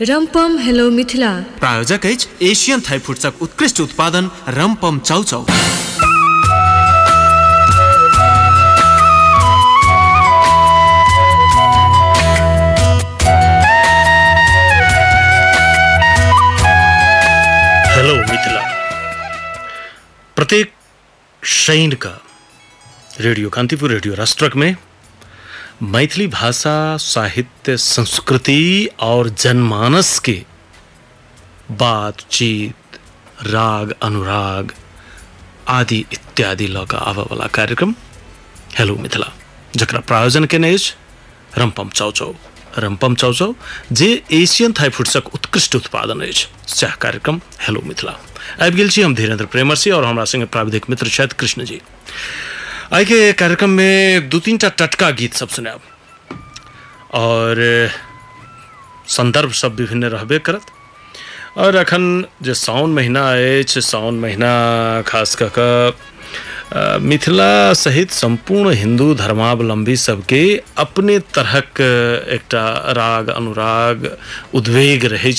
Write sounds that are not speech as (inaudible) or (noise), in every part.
रम्पम hello Mithila. प्रायोजक अछि Asian Thai फूड्सक उत्कृष्ट उत्पादन रमपम चाउचाउ। हेलो मिथिला। प्रत्येक शैन का रेडियो कांतिपुर रेडियो राष्ट्रक में मैथिली भाषा, साहित्य, संस्कृति और जनमानस के बातचीत, राग, अनुराग आदि इत्यादि लऽ कऽ आबयवला कार्यक्रम। हेलो मिथिला, जकरा प्रायोजन केने रमपम चाउचाउ रमपम चाउचाउ जे एशियन थाई फूड्सक उत्कृष्ट उत्पादन अछि सएह कार्यक्रम। हेलो मिथिला। आबि गेल छी हम धीरेन्द्र प्रेमरसी और हमरा संगे प्राविधिक मित्र छथि कृष्ण जी आइ के कार्यक्रम में दू तीन टा टटका गीत सब सुनाब और संदर्भ सब विभिन्न रहबे करत। और अखन जो सावन महीना अछि, सावन महीना खास कऽ मिथिला सहित संपूर्ण हिंदू धर्मावलंबी सबके अपने तरहक एकटा राग अनुराग उद्वेग रहै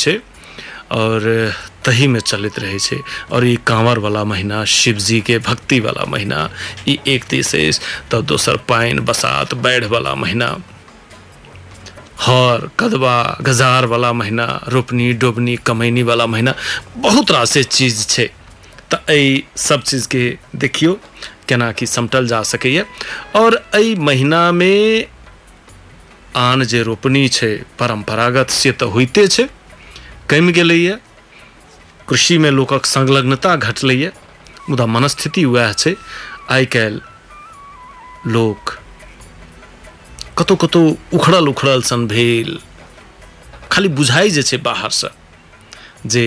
और तही में चलैत रहै छै। और ई कांवर वाला महीना, शिवजी के भक्ति वाला महीना, ई एक अछि तऽ दोसर पानि बसात, बाढ़ि वाला महीना, हर, कदवा, गजार वाला महीना, रोपनी, डोबनी, कमैनी वाला महीना, बहुत रासे चीज़ छै। एहि सब चीजके देखियौ केना कि समटल जा सकैए और महीना में आन जे रोपनी छै, परम्परागत से तऽ होइते छै कमि गेलैए कृषिमे लोकक संलग्नता घटलैए मुदा मनस्थिति उएह छै, आइ काल्हि लोक कतहु कतहु उखड़ल उखड़ल सन भेल। खाली बुझाइ जे छै बाहरसँ जे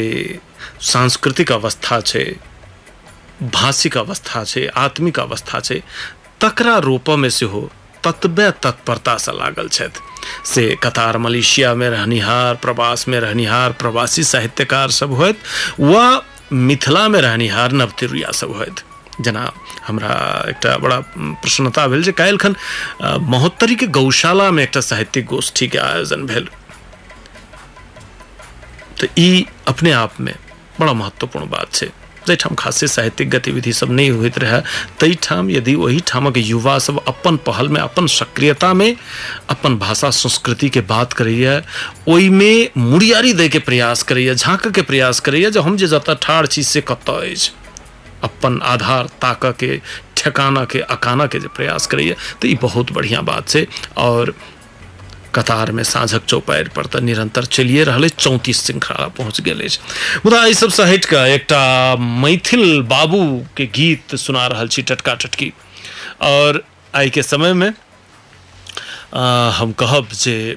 सांस्कृतिक अवस्था छै, भाषिक अवस्था छै, आत्मिक अवस्था छै, तकरा रोपयमे सेहो ततबे तत्परतासँ लागल से कतार मलेशियामे रहनिहार प्रवासमे रहनिहार प्रवासी साहित्यकार सब होथि वा मिथिलामे रहनिहार नवतिरुया सब होथि जेना हमरा एकटा बड़ा प्रसन्नता भेल जे काल्हिखन अ, महोत्तरीके गौशालामे एकटा साहित्यिक गोष्ठीके आयोजन भेल। तऽ ई अपने आपमे बड़ा महत्वपूर्ण बात छै। जाहिठाम खासे साहित्यिक गतिविधि सब नहि होइत रहए ताहिठाम यदि ओहिठामक युवा सब अपन पहलमे अपन सक्रियतामे अपन भाषा संस्कृतिके बात करैए ओहिमे मुड़ियारी दैके प्रयास करैए झाँकके प्रयास करैए जे हम जे जतऽ ठाढ़ से अछि। अपन आधार ताकऽ के ठेकाना के के प्रयास करैए ई बहुत बढ़िआँ बात छै। और कतारमे साँझक चौपाइर पर तऽ निरंतर चलिए रहल, चौंतीस श्रृंखला पहुँच अछि मुदा एहि सबसँ हटि कऽ एकटा मैथिल बाबूके गीत सुना रहल छी टटका टटकी। और आइके समयमे हम कहब जे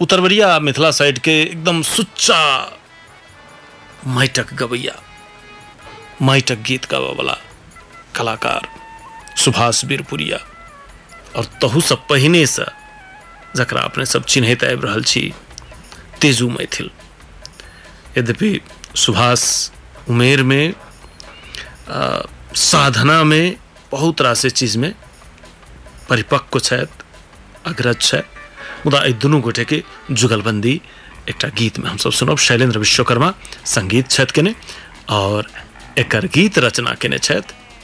उत्तरवरिया मिथिला साइडके एकदम सुच्चा माइटक गवैया, माइटक गीत गाबयवला कलाकार सुभाष बीरपुरिया। और तहू से तहूसँ पहिनेसँ जकरा अपने सब चिन्हैत आबि तेजू मैथिल। यद्यपि सुभाष उमेर उमेरमे अ, साधनामे बहुत रासे चीजमे परिपक्व अग्रज छथि मुदा एहि दुनू गोटेके जुगलबंदी एकटा गीतमे हमसब सुनब। शैलेंद्र विश्वकर्मा संगीत छथि केने और एकर गीत रचना केने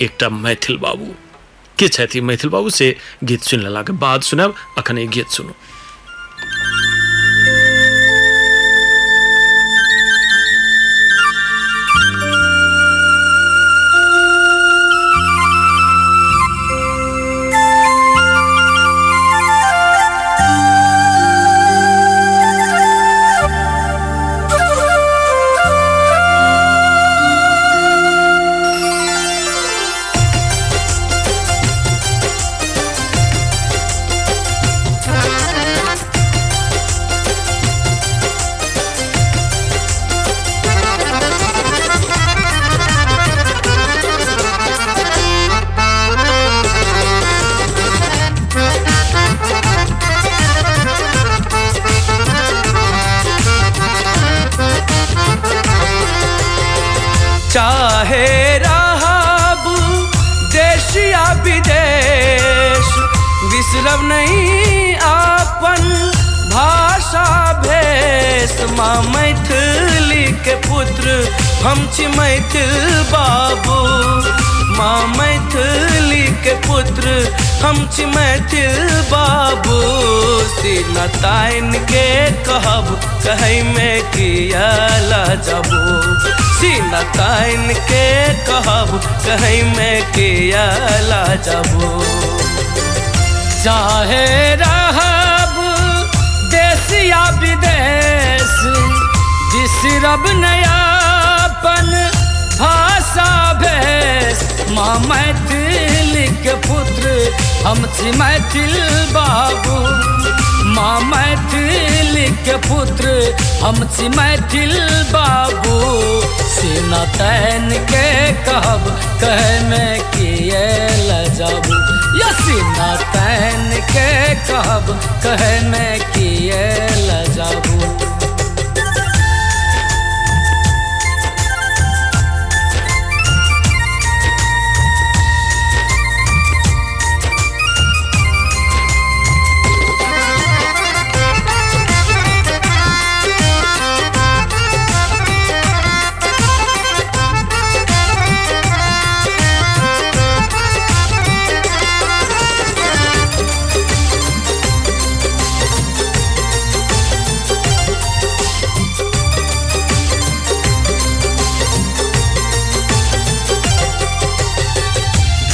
एकटा मैथिल बाबू। के मैथिल बाबू? से गीत सुनि लेलाके बाद सुनब अखन गीत सुनू। रहब, देश या विदेश बिसरब नहीं अपन भाषा भेष। माँ मैथिली के पुत्र, हम छी मैथिल बाबू। माँ मैथिली के पुत्र, हम छी मैथिल बाबू। सीना ताइन के कहब कहे में किया जाबू। सीना ताइन के कहब कहे में किया जाबू। चाहे रहब देश या विदेश बिसरब नयापन भाषा भेष। माँ मैथिली के पुत्र, हम छी मैथिल बाबू। माँ मैथिली के पुत्र, हम छी मैथिल बाबू। सीना तैन के कहब कहे में किए लजाबू या सीना तैन के कहब कहे में किए लजाबू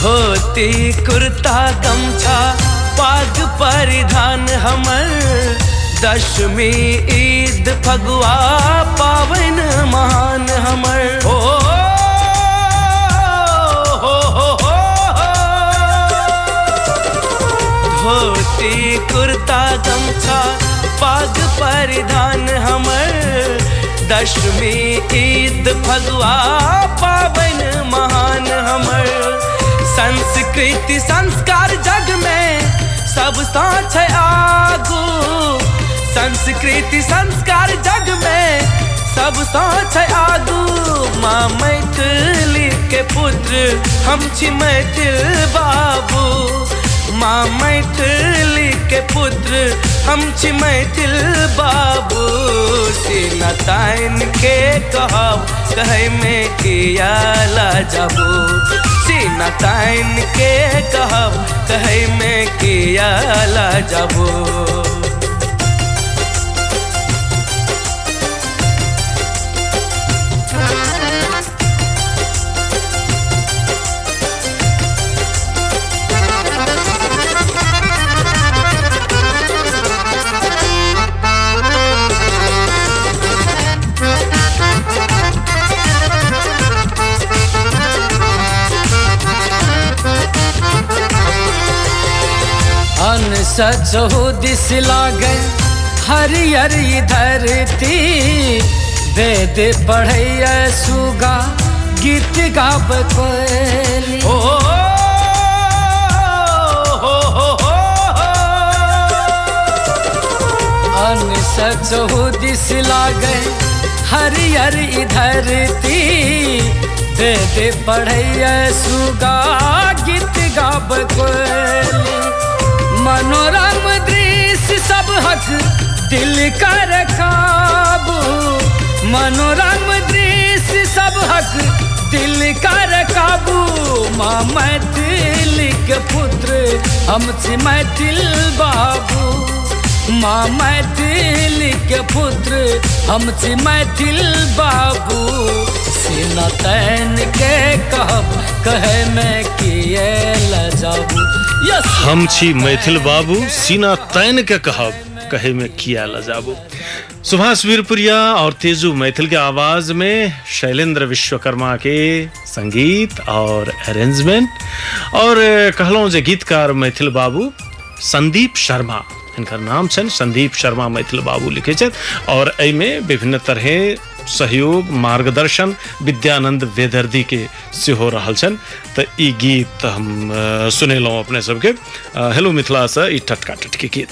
धोती, कुर्ता, गमछा पाग परिधान हमर। दशमी ईद फगुआ, पावन महान हमर। हो धोती, कुर्ता, गमछा पाग परिधान हमर। दशमी ईद फगुआ, पावन महान हमर। संस्कृति, संस्कार जग में सब साथ आगू। संस्कृति, संस्कार जग में सब साथ आगू। माँ मैथिली के पुत्र, हम छी मैथिल बाबू। माँ मैथिली के पुत्र, हम छी मैथिल बाबू। सीना ताइन के कहब, कहे में किया ला जाबू। सीना ताइन के कहब कहे में किया जाबू सचहु दिस लागे हरियर धरती वेद पढ़ैया सुगा गीत गाब कोयली। ओ हो हो दिस लागे हरियर धरती वेद पढ़ैया सुगा गीत गाब कोयली। मनोरम दृश्य सब हक दिल कर काबू मनोरम दृश्य सब हक दिल कर काबू माँ मैथिल के पुत्र, हम छी मैथिल बाबू। माँ मैथिल के पुत्र, हम छी मैथिल बाबू। सीना तैन के कहब, कहे में किए लजाबू। यस हम छी मैथिल बाबू, सीना तैन के कहब, कहे में किया ल लजाबू सुभाष वीरपुरिया और तेजू मैथिल के आवाज़ में शैलेंद्र विश्वकर्मा के संगीत और अरेंजमेंट और कहलहुँ जे गीतकार मैथिल बाबू, संदीप शर्मा। हिनकर नाम छनि संदीप शर्मा मैथिल बाबू लिखे और एहिमे विभिन्न तरहे सहयोग, मार्गदर्शन, विद्यानंद वेदर्दी के सेहो रहल छनि। तऽ ई गीत हम सुनेलहुँ अपने सबके। हेलो मिथिलासँ ई टटका टटकी गीत।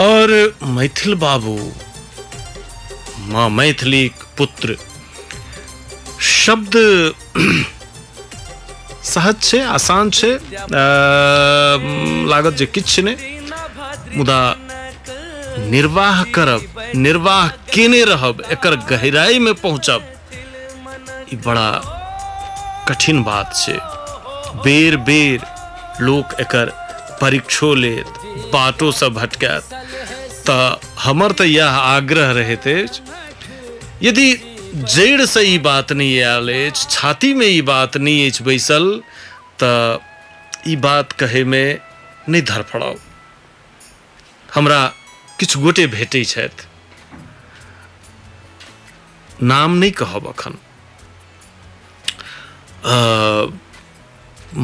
और मैथिल बाबू, माँ मैथिली पुत्र, शब्द (clears throat) सहज छै, आसान छै। लागत जे किछु मुदा निर्वाह करब, निर्वाह केने रहब, एकर में पहुँचब। ई बड़ा कठिन बात छै। बेर बेर लोक एकर परीक्षो लेत, बाटो से भटकैत तऽ हमर आग्रह रहैत अछि, यदि जड़ि से ई बात नहीं आयल छाती में ई बात नहीं बैसल, तऽ ई बात नहि धरफड़ाउ हमरा किछु गोटे भेटै छथि। नाम नहि कहब एखन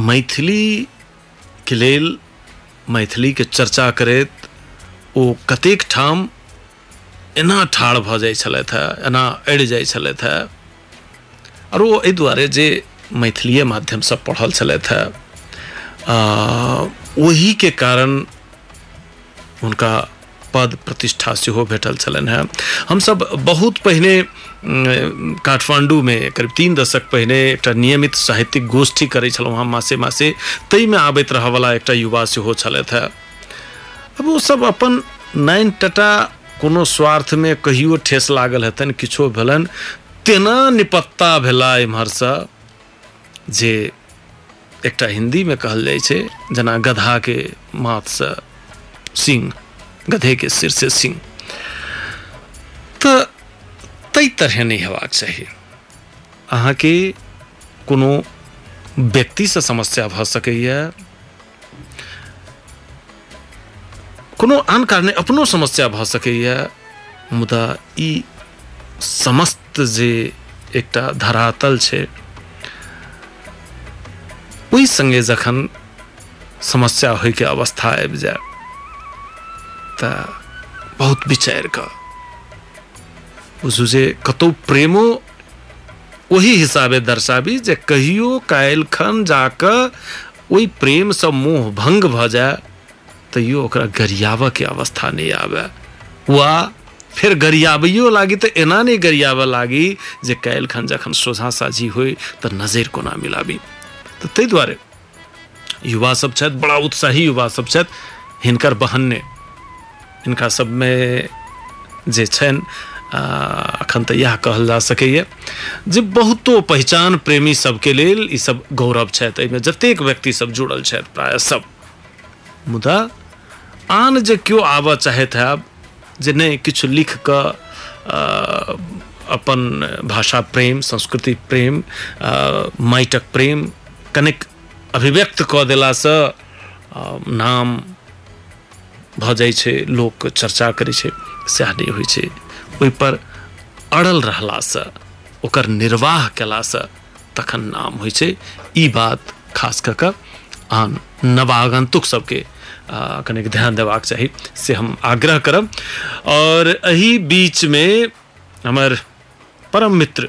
मैथिलीके लेल मैथिलीके चर्चा करैत ओ कतेक ठाम एना ठाढ़ भऽ जाइ छलथि एना अड़ि जाइ छलथि हेँ। आओर ओ एहि दुआरे जे मैथिलीए माध्यमसँ पढ़ल छलथि हेँ आ, ओहीके कारण हुनका पद प्रतिष्ठा सेहो भेटल छलनि हेँ। हमसब बहुत पहिने काठमाण्डूमे करीब तीन दशक पहिने एकटा नियमित साहित्यिक गोष्ठी करै छलहुँ हेँ मासे मासे ताहिमे आबैत रहयवला एकटा युवा सेहो छलथि अब ओ सब अपन नाइन टटा कोनो स्वार्थमे कहियो ठेस लागल हेतनि, किछो भेलनि, तेना निपत्ता भेला एम्हरसँ जे एकटा हिन्दीमे कहल जाइ छै, जेना गधाके माथसँ सिंह। गधेके सिर से सिंह। ताहि तरहे नहि हेबाक चाही अहाँके कोनो व्यक्तिसँ समस्या भऽ सकैए कोनो आन कारणे अपनो समस्या भऽ सकैए मुदा ई समस्त जे एकटा धरातल छै, ओहि संगे जखन समस्या होइके अवस्था आबि जाय बहुत विचारि कऽ बुझू जे प्रेमो, वही हिसाबे दर्शाबी जे कहियो काल्हि खन जाकऽ ओहि प्रेमसँ मोह भंग भऽ जाय तैयो ओकरा गरियाबऽके अवस्था नहीं आबय वा, फिर गरियाबैयो लागी तो एना नहीं गरियाबऽ लागी, जे काल्हि खन जखन सोझा साझी होय तऽ नजरि कोना मिलाबी। तऽ ताहि दुआरे युवा सब छथि, बड़ा उत्साही युवा सब छथि, हिनकर बहन्ने हिनका सबमे जे अखन तऽ इएह कहल जा सकैए। जे बहुतो पहचान प्रेमी सबके लेल ई सब गौरव छथि। एहिमे जतेक व्यक्ति सब जुड़ल छथि, प्रायः सब। मुदा, आन जे केओ आबऽ चाहैत हैब, जे नहि किछु लिख कऽ अपन भाषा प्रेम, संस्कृति प्रेम माटिक प्रेम, कनिक अभिव्यक्त कऽ देलासँ नाम भऽ जाइ लोक चर्चा करै छै सएह नहि होइ छै। ओहिपर अड़ल रहलासँ, ओकर निर्वाह कयलासँ तखन नाम छै, ई बात खास कऽ कऽ आन नवागंतुक सबके कनिक ध्यान देबाक चाही, से हम आग्रह करब। और एही बीचमे हमर परम मित्र,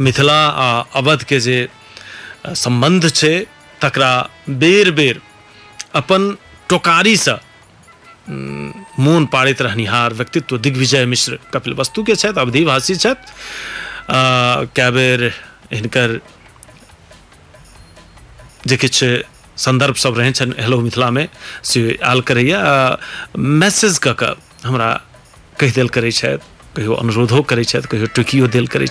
मिथिला आ अवधके जे सम्बन्ध छै, तकरा बेर बेर अपन टोकारीसँ मोन पाड़ैत रहनिहार व्यक्तित्व दिग्विजय मिश्र कपिल वस्तुके छथि अवधिभाषी आ, कए बेर हिनकर जे किछु संदर्भ सब रहै हेलो मिथिलामे से आयल करैए आ, मैसेज कऽ कऽ हमरा कहि देल करै कहियो अनुरोधो करै कहियो टोकियो देल करै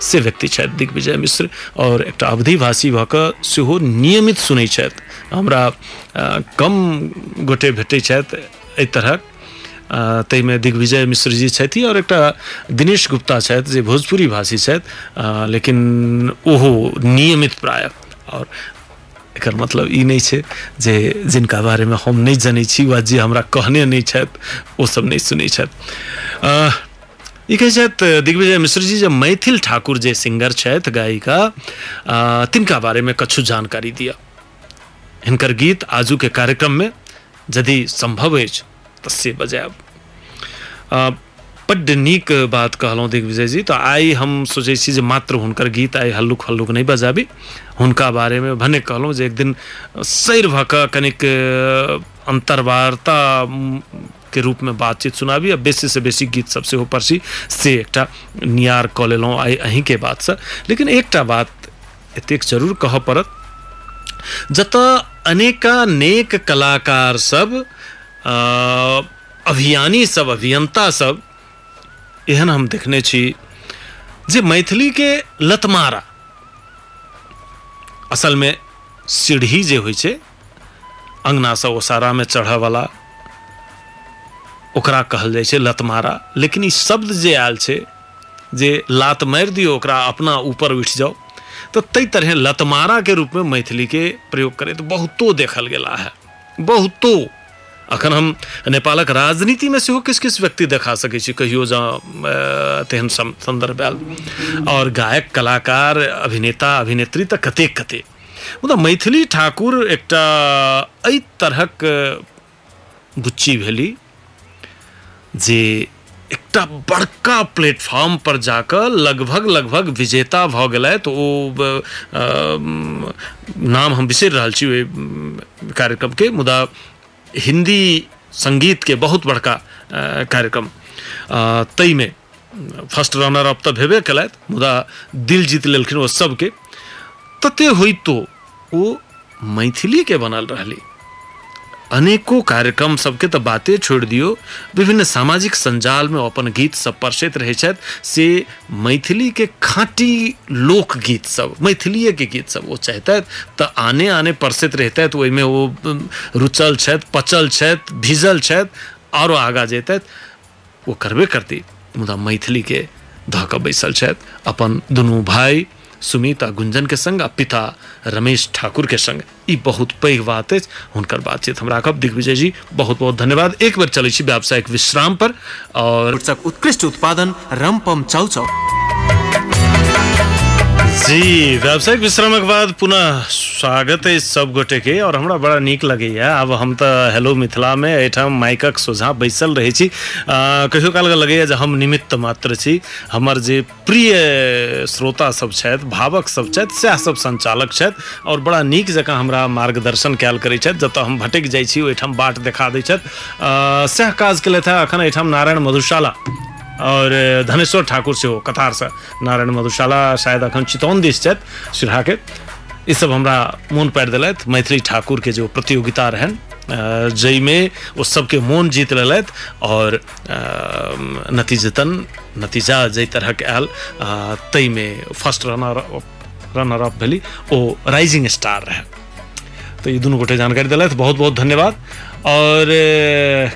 से व्यक्ति दिग्विजय मिश्र और एकटा अवधिभाषी भऽ कऽ नियमित सुनै हमरा कम गोटे भेटै एहि तरहक ताहिमे दिग्विजय मिश्र जी छथि और एकटा दिनेश गुप्ता छथि जे भोजपुरी भाषी छथि लेकिन ओहो नियमित प्रायः। और एकर मतलब ई नहि छै जे जिनका बारेमे हम नहि जनै छी वा जे हमरा कहने नहि छथि, ओ सब नहि सुनै छथि। ई कहै छथि, दिग्विजय मिश्र जी, जे मैथिल ठाकुर जे सिंगर छथि गायिका तिनका बारेमे कछु जानकारी दिअ। हिनकर गीत आजुके कार्यक्रममे यदि संभव तऽ से बजायब बड्ड नीक बात कहलहुँ दिग्विजय जी तऽ आइ हम सोचै मात्र हुनकर गीत आइ हल्लुक हल्लुक नहि बजाबी। हुनका बारेमे भने कहलहुँ जे एक दिन सैर भऽ कनिक अन्तर्वार्ता म, के रूपमे बातचीत सुनाबी आ बेसी से बेसी गीत सब सेहो परसी से एकटा नियार कऽ लेलहुँ आइ अहीँके बातसँ लेकिन एकटा बात एतेक ज़रूर कहऽ पड़त जतऽ अनेका नेक कलाकार सब अभियानी सब, अभियंता सब, एहन हम देखने छी जे मैथिली के लतमारा असल में सीढ़ी जे होइ छै, अंगना से ओसारा में चढ़ऽवला ओकरा कहल जाइ छै लतमारा। लेकिन ई शब्द जे आयल छै, जे लात मारि दियौ, ओकरा अपना ऊपर उठि जाओ तो तई तरह लतमारा के रूप में मैथिली के प्रयोग करे तो बहुतो देखल गेला है। बहुतो। अखन हम नेपालक राजनीति में सेहो किस किछु व्यक्ति देखा सकै छी, कहियो जँ तेहन आयल। और गायक, कलाकार, अभिनेता, अभिनेत्री तऽ कतेक कतेक मुदा मैथिली ठाकुर एहि तरहक बुच्ची भेली, जे एकटा बड़का प्लेटफॉर्म पर जाकर लगभग लगभग विजेता ओ ब- नाम हम बिसरि रहल छी ओहि कार्यक्रमके, मुदा हिंदी संगीत के बहुत बड़का कार्यक्रम। ताहिमे फ़र्स्ट रनर अप तऽ भेबे केलथि, मुदा दिल जीत लेलखिन ओ सबके। तते ओ मैथिली के बनल रहली। अनेको कार्यक्रम सबके तऽ बाते छोड़ि दियौ। विभिन्न सामाजिक संजाल में अपन गीत सब परसैत रहै छथि। से मैथिली के खाँटी लोकगीत सब मैथिलीए के गीत सब ओ चाहतथि तऽ आने आने परसैत रहितथि। ओहिमे ओ उम, रुचल छथि पचल भिजल छथि आओरो आगाँ जैतथि। करबे करती मुदा मैथिली के धऽ कऽ बैसल छथि। अपन दुनू भाई सुमित गुंजन के संग आ पिता रमेश ठाकुर के संग। ई बहुत पैघ बात है हुनकर बातचीत हम राखब। दिग्विजय जी बहुत बहुत धन्यवाद। एक बेर चलै छी व्यावसायिक विश्राम पर, और उत्कृष्ट उत्पादन रमपम चाउचाउ। जी, व्यावसायिक विश्रामक बाद पुनः स्वागत है सब गोटे के, और हमरा बड़ा नीक लगैए आब हम तऽ हेलो मिथिला में एहिठाम माइकक सोझा बैसल रहे कहियो काल लगैए जे हम निमित्त मात्र छी। हमर जे प्रिय श्रोता सब छथि, भावक सब छथि सएह सब संचालक छथि, और बड़ा नीक जकाँ हमरा मार्गदर्शन कयल करै छथि। जतऽ हम भटकि जाइ छी, ओहिठाम बाट देखा दै छथि। सएह काज केलथि हेँ एखन एहिठाम नारायण मधुशाला। और धनेश्वर ठाकुर सेहो कतारसँ नारायण मधुशाला शायद अखन चितौन दिस छथि सिरहाके। ई सब हमरा मोन पारि देलथि मैथिली ठाकुर के जो प्रतियोगिता रहनि जाहिमे ओ सबके मोन जीत लेलथि और नतीजतन नतीजा जाहि तरहक आयल अ, ताहिमे फ़र्स्ट रनर रनर अप भेली ओ राइजिंग स्टार रहै। तऽ ई दुनू गोटे जानकारी देलथि बहुत बहुत धन्यवाद। और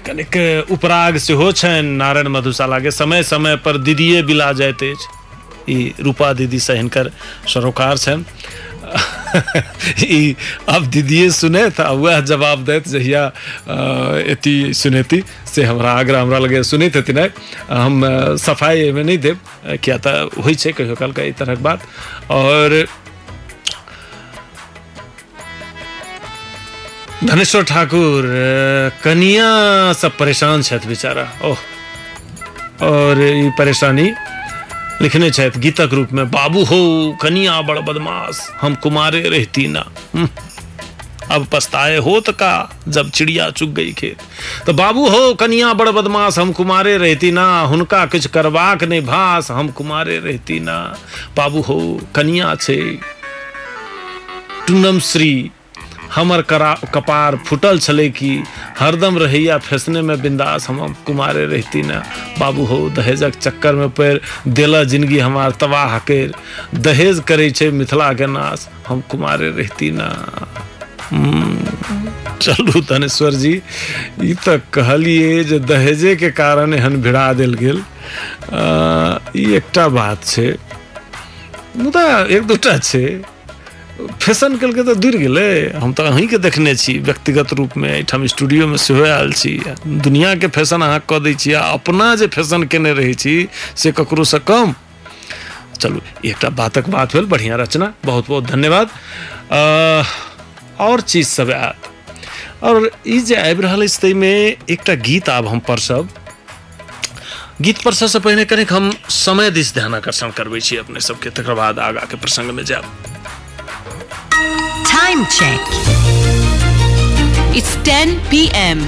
कनिक उपराग सेहो छनि नारायण मधुशालाके समय समय पर दीदिए बिला जाइत रूपा दीदीसँ हिनकर सरोकार छनि। (laughs) ई अब दीदिए सुनैत आ वएह जवाब दैत जहिया एती सुनेती से हमरा आग्रह हमरा लगे सुनैत हेथिन आइ। हम सफाइ एहिमे नहीं अ, किया तऽ होइ छै कहियो काल ई तरहक बात। और धनेश्वर ठाकुर कनिया सब परेशान बेचारा। ओह और ई परेशानी लिखने गीतक रूप में बाबू हो कनिया बड़ बदमाश हम कुमारे रहती ना। हम्म, अब पछताए होत का जब चिड़िया चुग गई खेत। तो बाबू हो कनिया बड़ बदमाश हम कुमारे रहती ना हुनका किछु करबाक नहि भास हम कुमारे रहती ना। बाबू हो कनिया छै टुनम श्री हमर करा कपार फुटल छलै कि हरदम रहैया फैसने में बिंदास हम कुमारे रहती न। बाबू हो दहेजक चक्कर में पैर देला ज़िंदगी हमार तबाह कर। दहेज करे छै मिथिला के नाश हम कुमारे रहती न। हम्म, चलू धनेश्वर जी ई कहलिए जे दहेजे के कारण एहन भिड़ा दिल गेल। एकटा बात छै। मुदा एक दूटा छै। फ़ैशन केलकै तऽ दूर गेलै। हम तऽ अहीँके देखने व्यक्तिगत रूपमे एहिठाम स्टूडियोमे सेहो आयल छी। दुनिआँके फ़ैशन अहाँ कऽ दै आ अपना जे फ़ैशन केने रहै से ककरोसँ कम। चलू ई एकटा बातक बात भेल बढ़िआँ रचना। बहुत बहुत धन्यवाद। और चीज़ सब आयत और ई जे आबि रहल अछि ताहिमे एकटा गीत आब हम परसब। गीत परससँ पहिने कनिक हम समय दिस ध्यान आकर्षण करबै छी अपने सबके, तकर बाद आगाँके प्रसङ्गमे जायब। Time check. It's 10 p.m.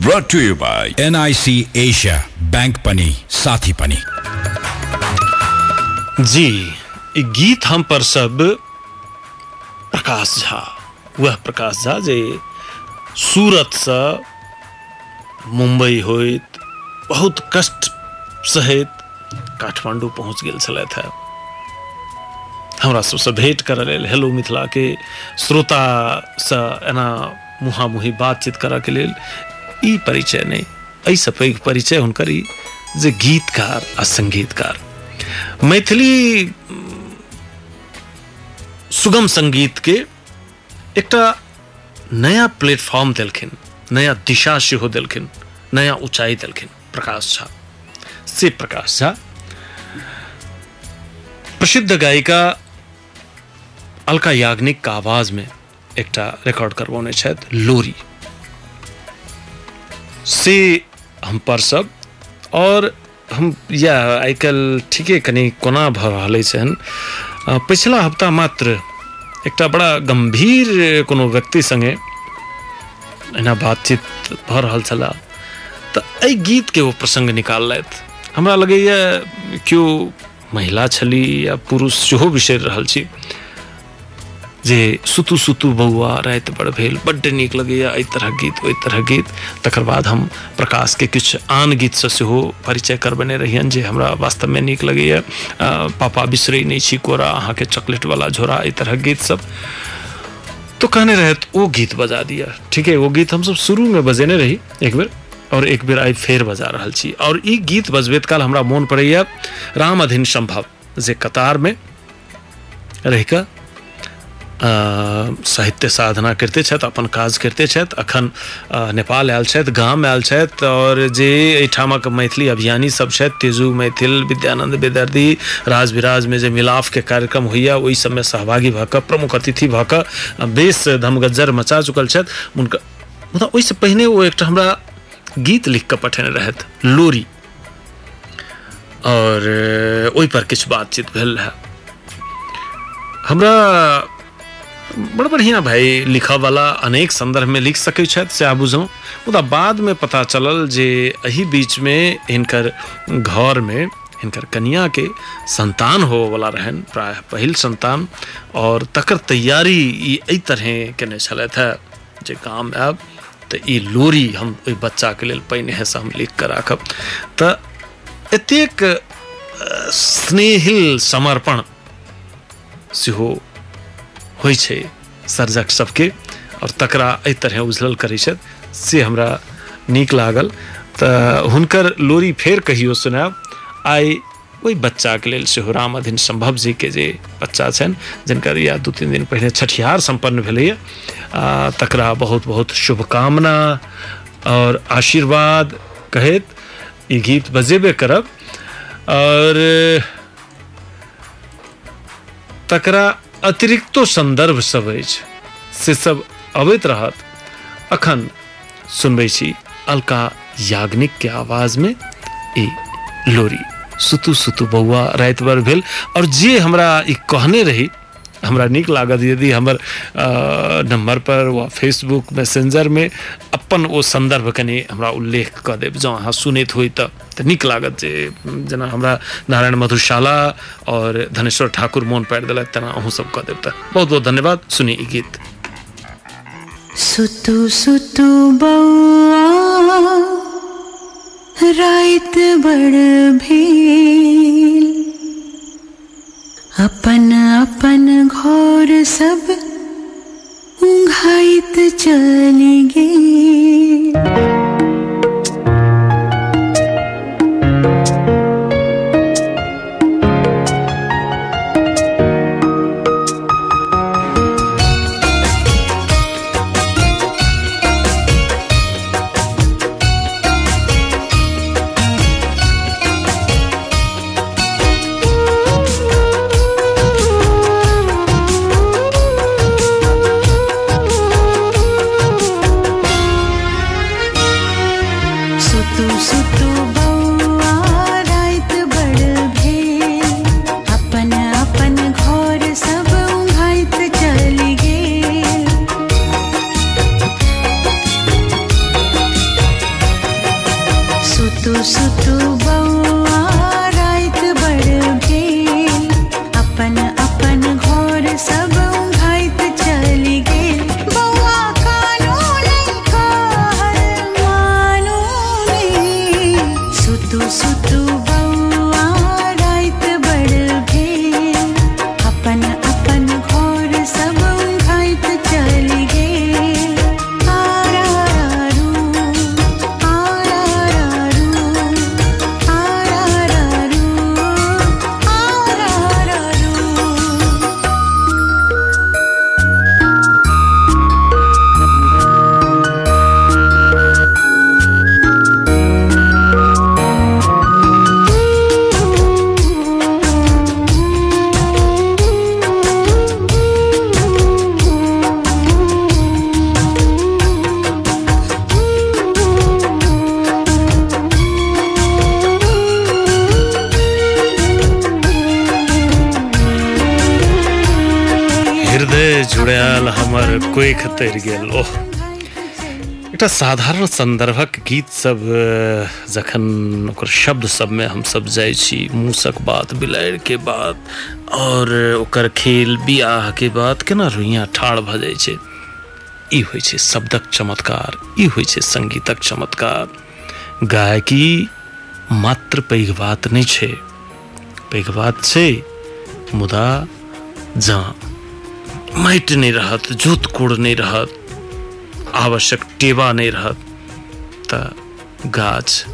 Brought to you by NIC Asia Bank Pani Sathi Pani. जी गीत हम पर सब प्रकाश झा वह प्रकाश झा जे सूरत से मुंबई होइत बहुत कष्ट सहित काठमांडू पहुँच गेल छलथि हमरा सबसे भेंट करऽ लेल, हेलो मिथिला के श्रोता से एना मुहा मुहामुही बातचीत करऽ के लेल ई परिचय नहि, एहिसँ पैघ परिचय ई जे गीतकार आ संगीतकार मैथिली सुगम संगीत के एकटा नया प्लेटफॉर्म देलखिन, नया दिशा सेहो देलखिन, नया ऊंचाई देलखिन, प्रकाश झा। से प्रकाश झा, प्रसिद्ध गायिका अलका याग्निक का आवाज़ में एकटा रिकॉर्ड करवौने लोरी। से हम पर सब और हम या आइ ठीके कनि कोना छनि अ, पिछला हफ़्ता मात्र एकटा बड़ा गंभीर कोनो व्यक्ति संगे एना बातचीत भऽ रहल छला तऽ एहि गीतके ओ प्रसङ्ग निकाललथि। हमरा लगैए केओ महिला छली या पुरुष सेहो बिसरि रहल छी। जे सुतु सुतू बौआ राति बड़ भेल बड्ड नीक लगैए एहि तरह गीत ओहि तरह गीत। तकर बाद हम प्रकाशके किछु आन गीतसँ सेहो परिचय करबेने रहियनि जे हमरा वास्तवमे नीक लगैए पापा बिसरै नहि छी कोरा अहाँके चॉकलेटवला झोरा एहि तरह गीत सब। तो कहने रहे तो वो गीत बजा दिया ठीक है वो गीत हम सब शुरू में बजेने रही एक बेर और एक बेर आई फेर बजा रहल छी। और ई गीत बजबैत काल हमरा मोन पड़ैया राम अधीन संभव जे कतार में रहि कऽ अ, साहित्य साधना करते अपन काज करिते अखन नेपाल आयल गाम आयल और जे एहिठामक मैथिली अभियानी सब तेजू मैथिल विद्यानंद बेदर्दी राज विराजमे जे मिलापके कार्यक्रम होइया, ओहि सबमे सहभागी प्रमुख अतिथि भऽ कऽ बेस धमगज्जर मचा चुकल छथि। हुनका, मुदा ओहिसँ पहिने ओ हमरा गीत लिख कऽ पठेने रहथि, लोरी। और, ओहि पर किछु बातचीत भेल रहए। हमरा बड़ बढ़िया भाई लिखऽ वाला अनेक संदर्भ में लिख सकै छथि, से बुझौं मुदा बाद में पता चलल जे बीच में हिनकर घर में हिनकर कनिया के संतान हो वाला रहन, प्राय पहिल संतान, और तकर तैयारी ई तरह केने छलथि है जे गाम आयब, तऽ ई लोरी हम ओहि बच्चाके लेल पहिनेसँ हम लिख कऽ राखब। तऽ एतेक स्नेहिल समर्पण सेहो छै सर्जक सबके, और तकरा एहि तरह उजलल करै से हमरा नीक लागल। तऽ हुनकर लोरी फेर कहियो सुनायब। आइ ओहि बच्चाके लेल सेहो राम अधीन सम्भव जीके जे बच्चा छनि, जिनकर या दू तीन दिन पहिने छठिहार सम्पन्न भेलैए तकरा बहुत बहुत शुभकामना और आशीर्वाद कहैत ई गीत बजेबे करब। और तकरा अतिरिक्तो संदर्भ सबसे सब अबैत रहत। अखन सुनबै अलका याग्निक के आवाज़ में ई लोरी सुतु सुतु बउआ राति भर भेल, और जे हमरा कहने रही हमरा नीक लागत यदि हमर नंबर पर वा फेसबुक मैसेंजर में अपन ओ संदर्भ कनि हमरा उल्लेख कऽ देब। जँ अहाँ सुनैत तऽ तऽ नीक लागत जे, जेना हमरा नारायण मधुशाला और धनेश्वर ठाकुर मोन पारि देलथि, तेना अहूँ सब कऽ देब तऽ। बहुत बहुत धन्यवाद, सुनी ई गीत। सुतु सुतु बौआ, राइत बड़ भेल अपन अपन घोर सब चल चली गेल। ओह। एकटा साधारण संदर्भक गीत सब, जखन ओकर शब्द सबमे हमसब जाइ छी, मूसक बात, बिलाड़ि के बात, और ओकर खेल, बियाह के बात, केना रुइया ठाढ़ भऽ जाइ छै, ई छै शब्दक चमत्कार, ई होइ छै संगीतक चमत्कार। गायकी मात्र पैघ बात नहि छै, पैघ बात छै मुदा जँ माटि नहीं रहत, जोत कोड़ नहि रहत, आवश्यक टेवा नहीं रहत। तऽ गाछ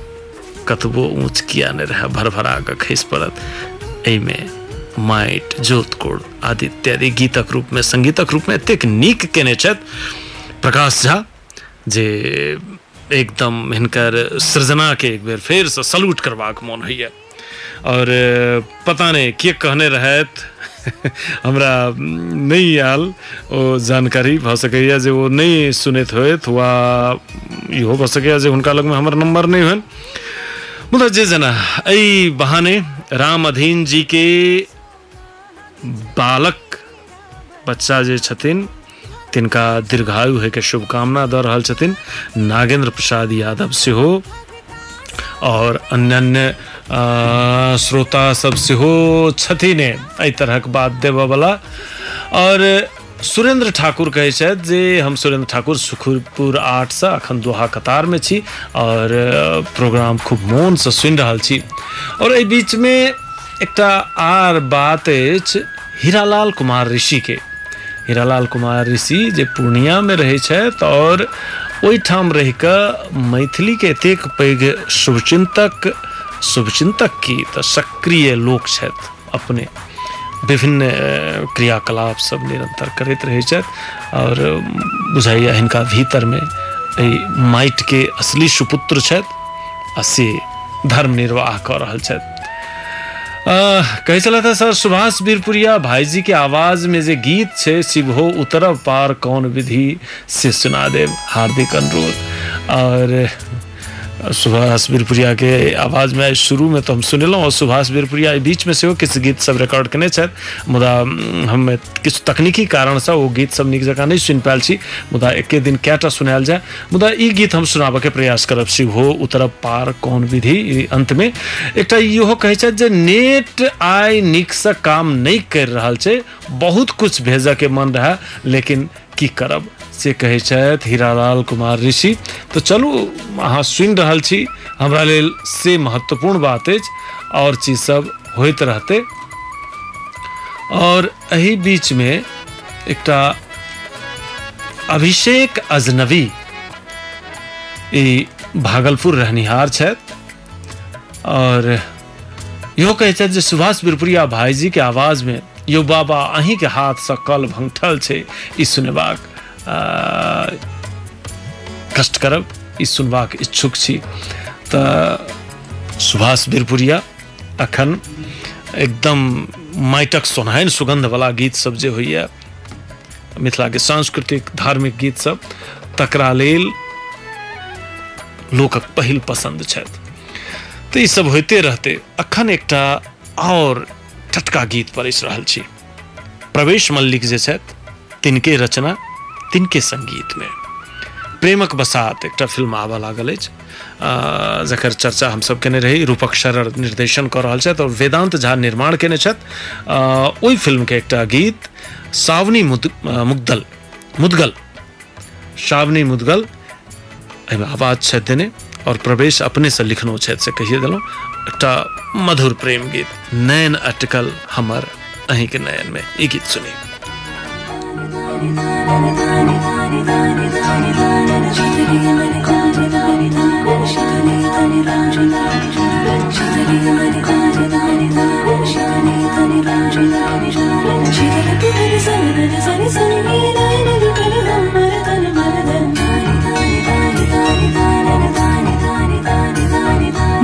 कतबो ऊँच किया नहि रहै, भरभरा कऽ खसि पड़त। एहिमे माटि जोत कोड़ आदि इत्यादि गीतक रूप में, संगीतक रूपमे एतेक नीक केने छथि प्रकाश झा, जे एकदम हिनकर सृजनाके एक बेर फेरसँ सल्यूट करबाक मोन होइए। और, पता नहीं के कहने रहत (laughs) हमरा नहीं आयल, ओ जानकारी भऽ सकैए जे ओ नहीं सुनैत होइत वा इहो भऽ सकैए जे हुनका लगमे हमर नंबर नहीं होनि मुदा जे जेना, एहि बहाने राम अधीन जी के बालक बच्चा जे छथिन, तिनका दीर्घायु होइके शुभकामना दऽ रहल छथिन। नागेंद्र प्रसाद यादव सेहो, और अन्य श्रोता सब सेहो छथिन एहि तरहक बात देबयवला। और सुरेंद्र ठाकुर कहै छथि जे, हम सुरेंद्र ठाकुर सुखपुर आठसँ अखन दोहा कतारमे छी, और प्रोग्राम खूब मोनसँ सुनि रहल छी। और एहि बीचमे एकटा आर बात अछि, हीरालाल कुमार ऋषिके हीरालाल कुमार ऋषि जे पूर्णियामे रहै छथि, और ओहिठाम रहि मैथिलीके एतेक पैघ शुभचिन्तक शुभचिन्तक की तऽ सक्रिय लोक अपने विभिन्न क्रियाकलाप सब निरंतर करैत रहै और बुझाइया हिनका भीतरमे एहि माटिके असली सुपुत्र से धर्म निर्वाह छथि। आ, कहै था सर सुभाष बीरपुरिया भाईजी के आवाज़ में जे गीत छै शिवहो उतरब पार कौन विधि से सुना देव हार्दिक अनुरोध। और सुभाष बीरपुरिया के आवाज़ में शुरू में तो हम सुनेलहुँ और सुभाष बीरपुरिया बीच में सेहो किछु गीत सब रिकॉर्ड केने छथि? मुदा हम किछु तकनीकी कारणसँ ओ गीत सब नीक जकाँ नहि सुनि पायल छी। मुदा, एके दिन कएटा सुनायल जाय। मुदा, ई गीत हम सुनाबऽ के प्रयास करब शिव हो, उतरब पार कौन विधि? ई अंतमे एकटा इहो कहै छथि जे नेट आइ नीकसँ काम नहि करि रहल छै। बहुत कुछ भेजऽ के मन रहै लेकिन की करब? से कहै छथि, हीरालाल कुमार ऋषि। तऽ चलू, अहाँ सुनि रहल छी, हमरा से महत्वपूर्ण बात आओर चीज़ सब होइत रहतै। और एहि बीचमे एकटा अभिषेक अजनबी भागलपुर रहनिहार और इहो कहै जे सुभाष बिरपुरिया भाईजी के आवाज़ में यौ बाबा अहीं के हाथ से कल भंगठल छै सुनबाक। कष्ट करब ई सुनबाक इच्छुक छी तऽ सुभाष बिरपुरिया, अखन एकदम माटिक सुगंधवला गीत सब जे होइए मिथिलाके सांस्कृतिक, धार्मिक गीत सब। तकरा लेल लोकक पहिल पसंद छथि। तऽ ई सब होइते रहते। अखन एकटा और टटका गीत परसि रहल छी। प्रवेश मल्लिक जे छथि, तिनके रचना तिनके संगीत में। प्रेमक बसात एकटा फ़िल्म आबऽ लागल जकर चर्चा हमसब केने रही रूपक शरण निर्देशन कऽ रहल छथि और वेदांत झा निर्माण केने छथि। आ, ओहि फिल्मके एकटा गीत सावनी मुद, मुग्दल मुदगल सावनी मुदगल आवाज़ देने और प्रवेश अपने से लिखनो से कहिए देलहुँ। एकटा मधुर प्रेम गीत नयन अटकल हमर के नयन में ई गीत सुनी।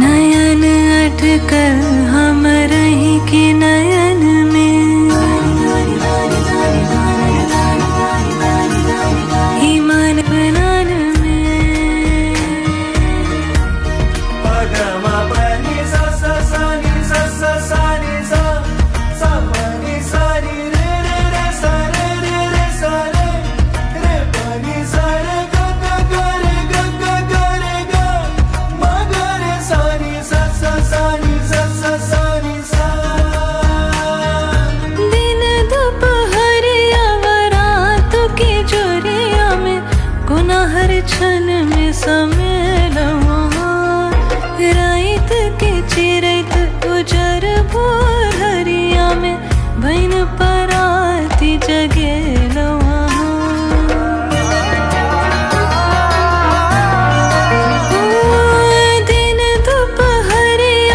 नयन अटकल हम रही के नयन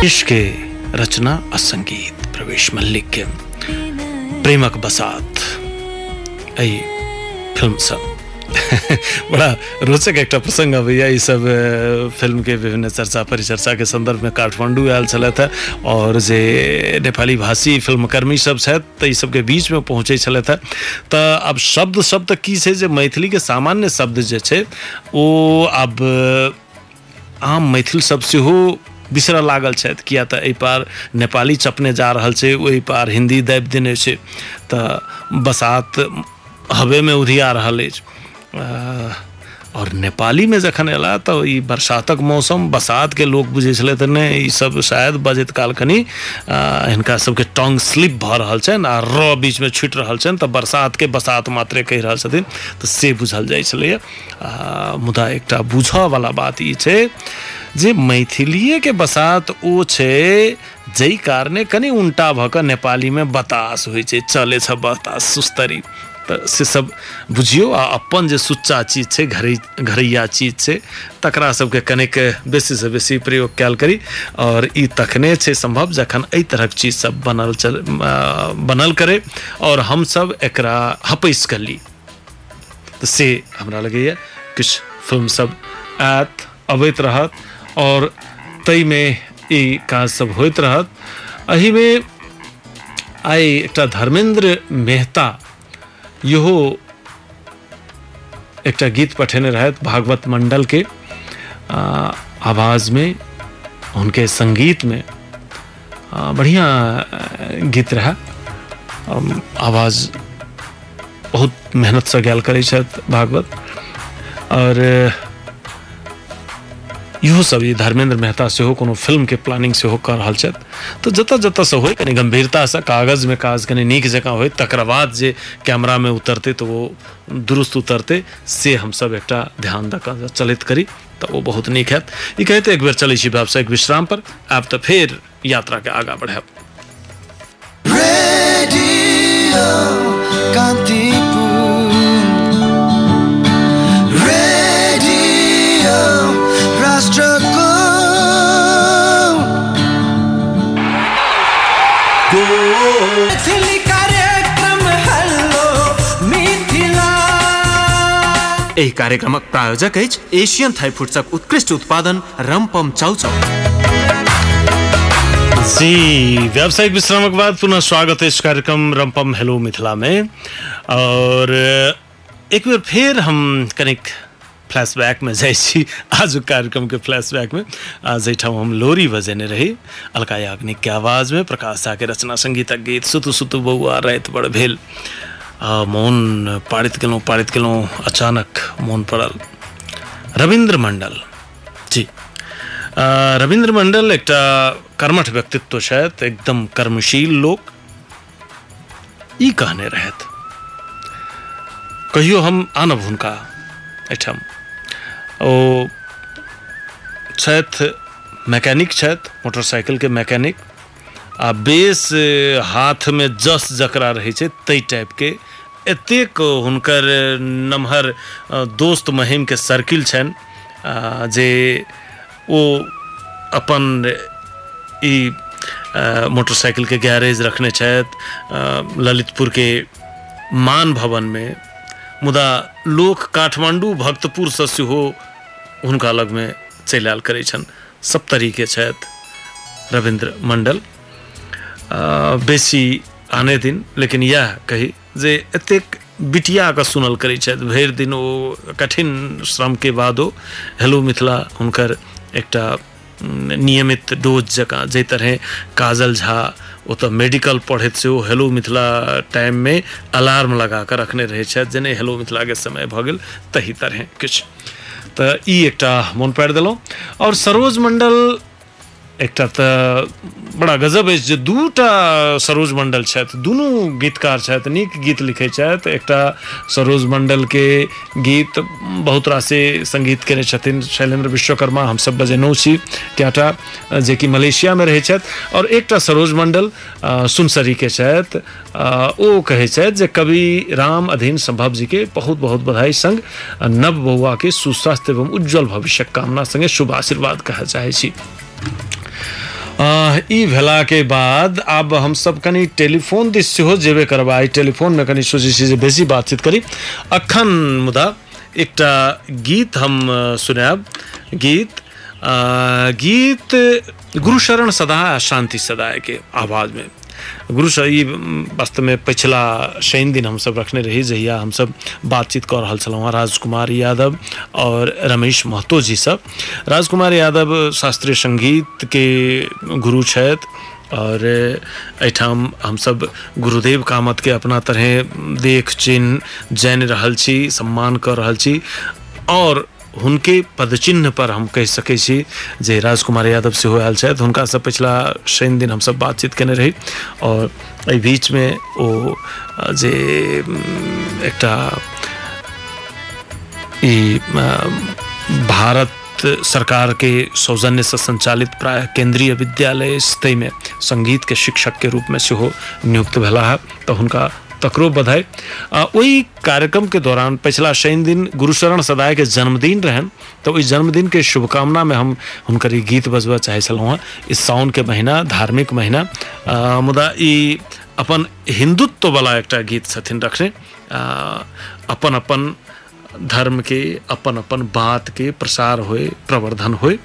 इश्क के रचना और संगीत प्रवेश मल्लिक के प्रेमक बसात। एहि फ़िल्म सब। (laughs) बड़ा रोचक एकटा प्रसंग अबैया ई सब फ़िल्म के विभिन्न चर्चा परिचर्चा के संदर्भ में काठमांडू आयल छलथि है, और जे नेपाली भाषी फिल्मकर्मी सब छथि ई सबके बीच में पहुँचै छलथि है। तऽ आब शब्द तऽ की छै जे मैथिली के सामान्य शब्द जे ओ आब आम मैथिल सब सेहो बिसरऽ लागल किया एहि पार नेपाली चपने जा रहल छै ओहि पार हिंदी दाबि देने छै। तऽ बसात हवेमे उधिया अ, और नेपाली में जखन तऽ ई बरसातक मौसम बसात के लोग बुझै तऽ नहि सब शायद बजैत काल कनि हिनका सबके टंग स्लिप भऽ रहल छनि आ र बीच में छुटि रहल छनि बरसात के बसात मात्रे कहि रहल छथिन तऽ से बुझल छलैए। मुदा एकटा बुझऽ वाला बात ई छै जे मैथिलीए के बसात ओ छै जाहि कारणे कनि उल्टा भऽ कऽ नेपालीमे बतास होइ छै। चले छ बतास सुस्तरी। तऽ से सब बुझियौ, आ अपन जे सुच्चा चीज़ छै, घरै, घरैया चीज़ छै, तकरा सबके कनिक बेसीसँ बेसी प्रयोग कयल करी, और ई तखने छै संभव जखन एहि तरहक चीज़ सब बनल चल बनल करे, और हमसब एकरा हपैस कऽ ली। से हमरा लगैए फ़िल्म सब आयत, अबैत रहत। और ताहिमे ई काज सब होइत रहत। एहिमे आइ एकटा धर्मेंद्र मेहता, इहो एक गीत पठेने रहत भागवत मंडल के आवाज़ में, उनके संगीत में। बढ़िया गीत रहा। आवाज़ बहुत मेहनत से गायल करै भागवत। और इहो सब ई धर्मेंद्र मेहता सेहो कोनो फ़िल्म के प्लानिंग सेहो तऽ जतऽ जतऽ से होय, कनि गंभीरतासँ कागज़ में काज कनि नीक जकाँ होय तकर बाद जे कैमरा में उतरतै तऽ वो दुरुस्त उतरतै, से हमसब एकटा ध्यान दऽ कऽ चलैत करी तऽ ओ बहुत नीक हैत। ई कहते एक बेर चलै छी व्यावसायिक विश्राम पर, आब तऽ फेर यात्रा के आगाँ बढ़ायब। एहि कार्यक्रमक प्रायोजक अछि एशियन थाई फूड्सक उत्कृष्ट उत्पादन रमपम चाउचाउ। जी, व्यावसायिक विश्रामक बाद पुनः स्वागत है इस कार्यक्रम रमपम हेलो मिथिला में और, एक बेर फेर हम कनिक फ्लैशबैक में जाइ छी आज कार्यक्रम के फ्लैशबैक में आज एहिठाम हम लोरी बजेने रही के आवाज़ में प्रकाश झा के रचना संगीतक गीत सुतु सुतु बौआ राति बड़ भेल। मौन पारित केलहुँ पारित केलहुँ अचानक मौन पड़ल। रविन्द्र मंडल, जी। रविन्द्र मंडल एकटा कर्मठ व्यक्तित्व एकदम कर्मशील लोक। ई कहने रहथि कहियो हम आनब हुनका एहिठाम। ओ छथि मैकेनिक छथि मोटरसाइकिलके मैकेनिक। आ बेस अ, हाथमे जस जकरा रहै छै ताहि टाइपके। एतेक हुनकर नमहर दोस्त महिमके सर्किल छनि जे ओ अपन ई मोटरसाइकिलके गैरेज रखने छथि ललितपुरके मान भवनमे। मुदा लोक काठमांडू भक्तपुरसँ सेहो हुनका लगमे चलि आयल करै छनि। सप्तरीके छथि रविन्द्र मण्डल। बेसी आने दिन, लेकिन यह कही जे एतेक बिटियाके सुनल करै छथि। भरि दिन ओ कठिन श्रम श्रमके बादो हेलो मिथिला हुनकर एकटा नियमित डोज जकाँ जाहि तरहे काजल झा ओतऽ मेडिकल पढ़ैत सेहो हेलो मिथिला टाइममे अलार्म लगा कऽ रखने रहै छथि जे नहि हेलो मिथिलाके समय भऽ तही तरहे किछु। तऽ ई एकटा मोन सरोज मण्डल तऽ बड़ा गजब जे दूटा सरोज मंडल दुनू गीतकार नीक गीत लिखै एकटा सरोज मंडलके गीत बहुत रासे संगीत केने शैलेंद्र विश्वकर्मा हमसब बजेनौ छी कएटा जेकि मलेशियामे रहै छथि आओर एकटा सरोज मंडल सुनसरीके छथि अ, ओ कहै जे कवि राम अधीन संभव जी के बहुत बहुत बधाई संग नव बौआ के सुस्वास्थ्य एवं उज्जवल भविष्यक कामना संगे शुभ आशीर्वाद कहय चाहै भेला के बाद अब हम सब कनी टेलीफोन दिस सेहो जेबे करबा आई टेलीफोन में कनी सोचे छी जे बेसी बातचीत करी। अखन मुदा एकटा गीत हम सुनाब। गीत आ, गीत गुरुशरण सदा शांति सदा के आवाज़ में। गुरु ई वास्तव में पिछला शनि दिन हमसब रखने रही, जहिया हमसब बातचीत कर रहल छलहुँ राजकुमार यादव और रमेश महतो जी सब। राजकुमार यादव शास्त्रीय संगीत के गुरु छथि और एहिठाम हमसब गुरुदेव कामत के अपना तरह देख, चिन्ह, जानि रहल छी, सम्मान कर रहल छी। और हुनके पदचिन्ह पर हम कहि सकै छी जे राजकुमार यादव सेहो आयल छथि। हुनकासँ पिछला शनि दिन हमसब बातचीत केने रही और एहि बीचमे ओ, जे एकटा, ई भारत सरकार के सौजन्य से संचालित प्राय केंद्रीय विद्यालय स्थिति में संगीत के शिक्षक के रूप में सेहो नियुक्त भेला है तो हुनका तकरो बधाई। ओहि कार्यक्रम के दौरान पिछला शनि दिन गुरुशरण सदाय के जन्मदिन रहन तो ओहि जन्मदिन के शुभकामना में हम ई गीत बजबऽ चाहे हँ। इस साउन के महीना, धार्मिक महीना मुदा ई अपन हिंदुत्व वाला एकटा गीत छथिन रखने। अपन अपन धर्म के अपन अपन बात के प्रसार होए, प्रवर्धन होए।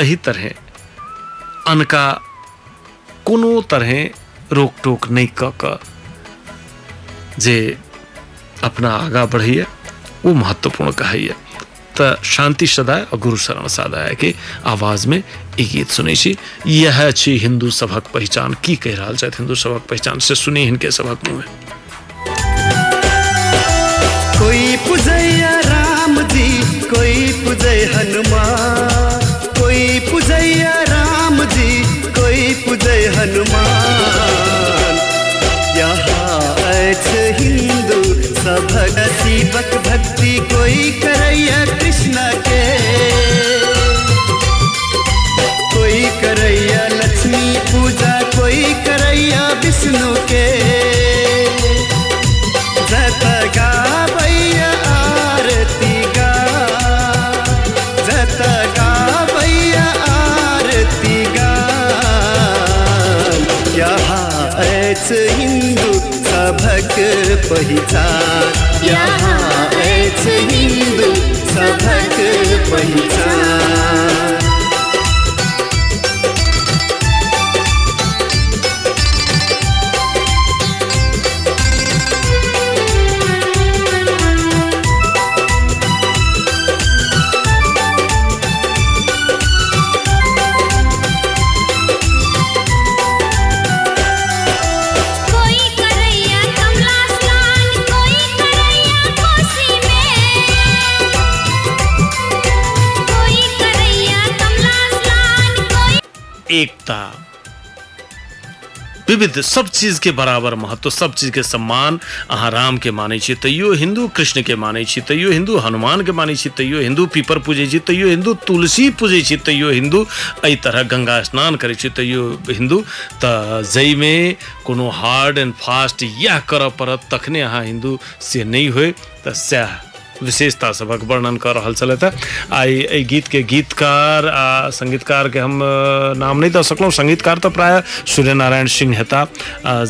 एही तरह अनका कोनो तरह रोक टोक नहीं क जे अपना आगा बढ़ैए वो महत्वपूर्ण कहैए तऽ शांति सदाय और गुरु शरण सदाय के आवाज़ में ई गीत सुनै छी। यह छी हिंदू सभक पहचान। की कहि रहल छथि हिंदू सभक पहचान? से सुनी हिनके सभक मुँह में। कोई पूजैया राम जी, कोई पूजै हनुमान सभक पहिचान। यहाँ ऐसे हिंदू सबक पहिचान। विविध सब चीज़ के बराबर महत्व, सब चीज़ के सम्मान अहाँ राम के मानै छी, तैयो हिंदू कृष्ण के मानै छी, तैयो हिंदू हनुमान के मानै छी, तैयो हिंदू पीपर पूजै छी, तैयो हिंदू तुलसी पूजै छी, तैयो हिंदू एहि तरह गंगा स्नान करै छी, तैयो हिंदू तऽ जाहिमे कोनो हार्ड एंड फास्ट इएह करऽ पड़त, तखने अहाँ हिंदू से नहि होय, तऽ सएह विशेषता सभक वर्णन कर रहल छलथि हेँ। आइ गीत के गीतकार आ संगीतकार के हम नाम नहि दऽ संगीतकार तऽ प्राय सूर्य नारायण सिंह हेता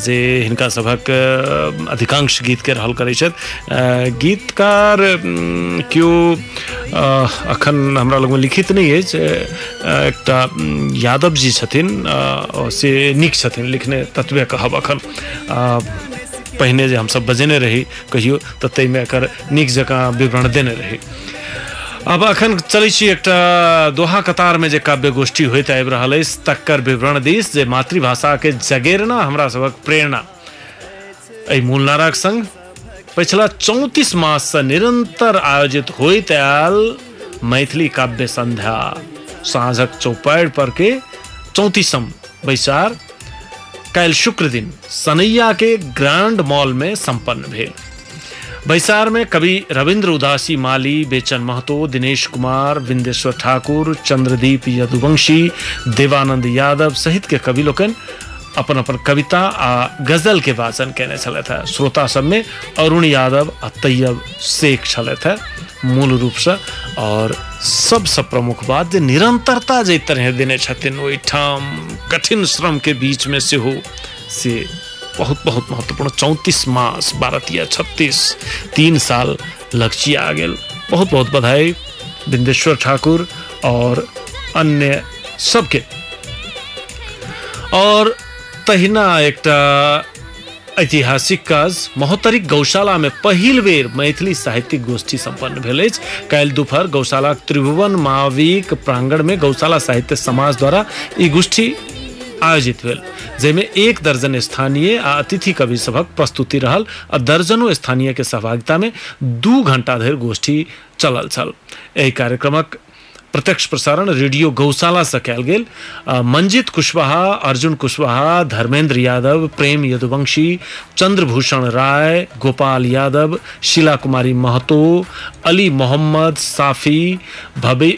जे हिनका सभक अधिकांश गीत के रहल करैत छथि। गीतकार अ, अखन हमरा लगमे लिखित नहि अ, एकटा यादव जी छथिन से नीक छथिन लिखने ततबे कहब अखन। पहिने जे हमसब बजेने रही, कहियो तऽ ताहिमे एकर नीक जकाँ विवरण देने रही। अब अखन चलै छी एकटा दोहा कतारमे जे काव्य गोष्ठी होइत आबि रहल अछि, तकर विवरण दिस जे मातृभाषाके जगेरना, हमरा सभक प्रेरणा। एहि मूल नाराक संग पिछला चौंतीस माससँ निरंतर आयोजित होइत आयल मैथिली काव्य संध्या। साँझक चौपाइर पर के चौंतीसम बैसार काल्हि शुक्र दिन, सनैया के ग्रैंड मॉल में संपन्न भेल। बैसार में कवि रविंद्र उदासी, माली, बेचन महतो, दिनेश कुमार बिंदेश्वर ठाकुर, चंद्रदीप यदुवंशी, देवानंद यादव सहित के कवि लोकनि अपन अपन कविता आ गज़ल के वाचन केने श्रोता सबमे अरुण यादव आ तैयब शेख है, मूल रूपसँ और सबसँ प्रमुख बात निरंतरता जे तरह देने छथिन कठिन श्रम के बीच में से बहुत बहुत महत्वपूर्ण। चौंतीस मास, भारतीय छत्तीस, तीन साल लक्ष्य आ गेल। बहुत बहुत बधाई, बिंदेश्वर ठाकुर और अन्य सबके। और तहिना एकटा ऐतिहासिक काज महोत्तरिक गौशाला में पहिल बेर मैथिली साहित्यिक गोष्ठी संपन्न भेल अछि। काल्हि दुपहर गौशाला त्रिभुवन प्रांगण में गौशाला साहित्य समाज द्वारा ई गोष्ठी आयोजित भेल, जाहिमे एक दर्जन स्थानीय आ अतिथि कवि सभक प्रस्तुति रहल आ दर्जनों स्थानीय के सहभागिता में दू घंटा धरि गोष्ठी चलल छल। एहि कार्यक्रमक प्रत्यक्ष प्रसारण, रेडियो गौशाला से कयल गेल। मंजित कुशवाहा, अर्जुन कुशवाहा, धर्मेंद्र यादव, प्रेम यदुवंशी, चंद्रभूषण राय, गोपाल यादव, शीला कुमारी महतो, अली मोहम्मद साफी, भबे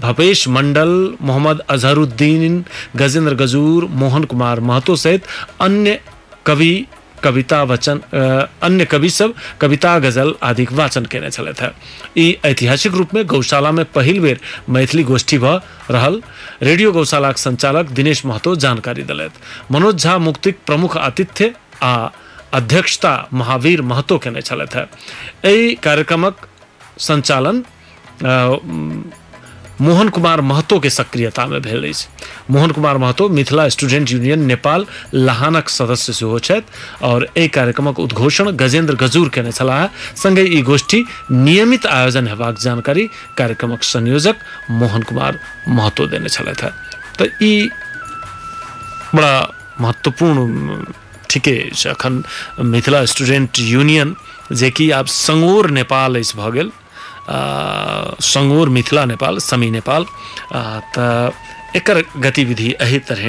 भवेश मंडल, मोहम्मद अजहरुद्दीन, गजेंद्र गजूर, मोहन कुमार महतो सहित अन्य कवि कविता, वचन अन्य कवि सब कविता, गज़ल आदि वाचन केने ऐतिहासिक रूप में गौशाला में पहिल बेर मैथिली गोष्ठी भ रहल रेडियो गौशालाक संचालक दिनेश महतो जानकारी देलथि। मनोज झा मुक्तिक प्रमुख आतिथ्य आ अध्यक्षता महावीर महतो केने छलथि कार्यक्रमक संचालन मोहन कुमार महतो के सक्रियता में भेल अछि। मोहन कुमार महतो मिथिला स्टूडेंट यूनियन नेपाल लहानक सदस्य सेहो छथि और एहि कार्यक्रमक उद्घोषण गजेंद्र गजूर केने छलाह। संगे ई गोष्ठी नियमित आयोजन हेबाक जानकारी कार्यक्रमक संयोजक मोहन कुमार महतो देने छलथि है। ई बड़ा महत्वपूर्ण ठीके छै अखन मिथिला स्टूडेंट यूनियन जेकि आब संगोर नेपाल अछि आ, संगोर मिथिला नेपाल समी नेपाल तऽ गतिविधि एहि तरह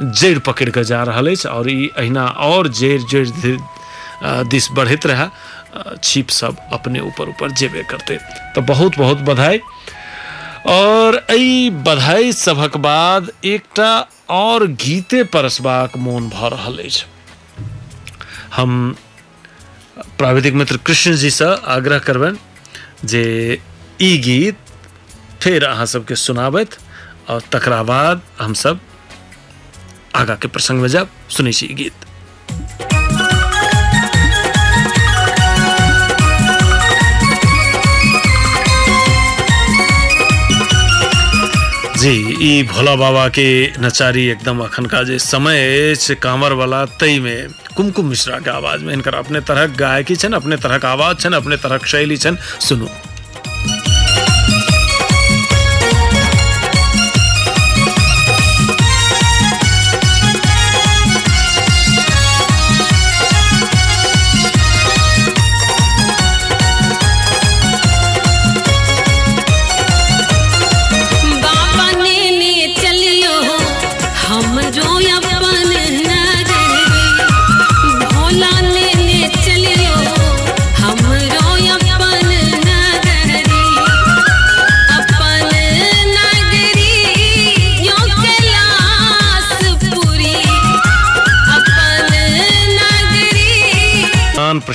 जड़ि पकड़ि कऽ जा रहल अछि आओर ई अहिना जड़ि जड़ि आ, दिस बढ़ैत छिप सब अपने ऊपर ऊपर जेबे करते। तऽ बहुत बहुत बधाई। और एहि बधाई सभक बाद एकटा और गीते परसबाक मोन भऽ हम प्राविधिक मित्र कृष्ण जी से आग्रह करबनि जे ई गीत फिर अहाँ सबके सुनाबत और तकरा हम सब आगा के प्रसंग में जब सुनै छी गीत। जी, ई भोला बाबा के नचारी एकदम अखन का जे समय कांवर वाला तई में, कुमकुम मिश्रा के आवाज़ में, इनकर अपने तरह गायकी छन, अपने तरह आवाज़ छन, अपने तरह शैली छन, सुनू।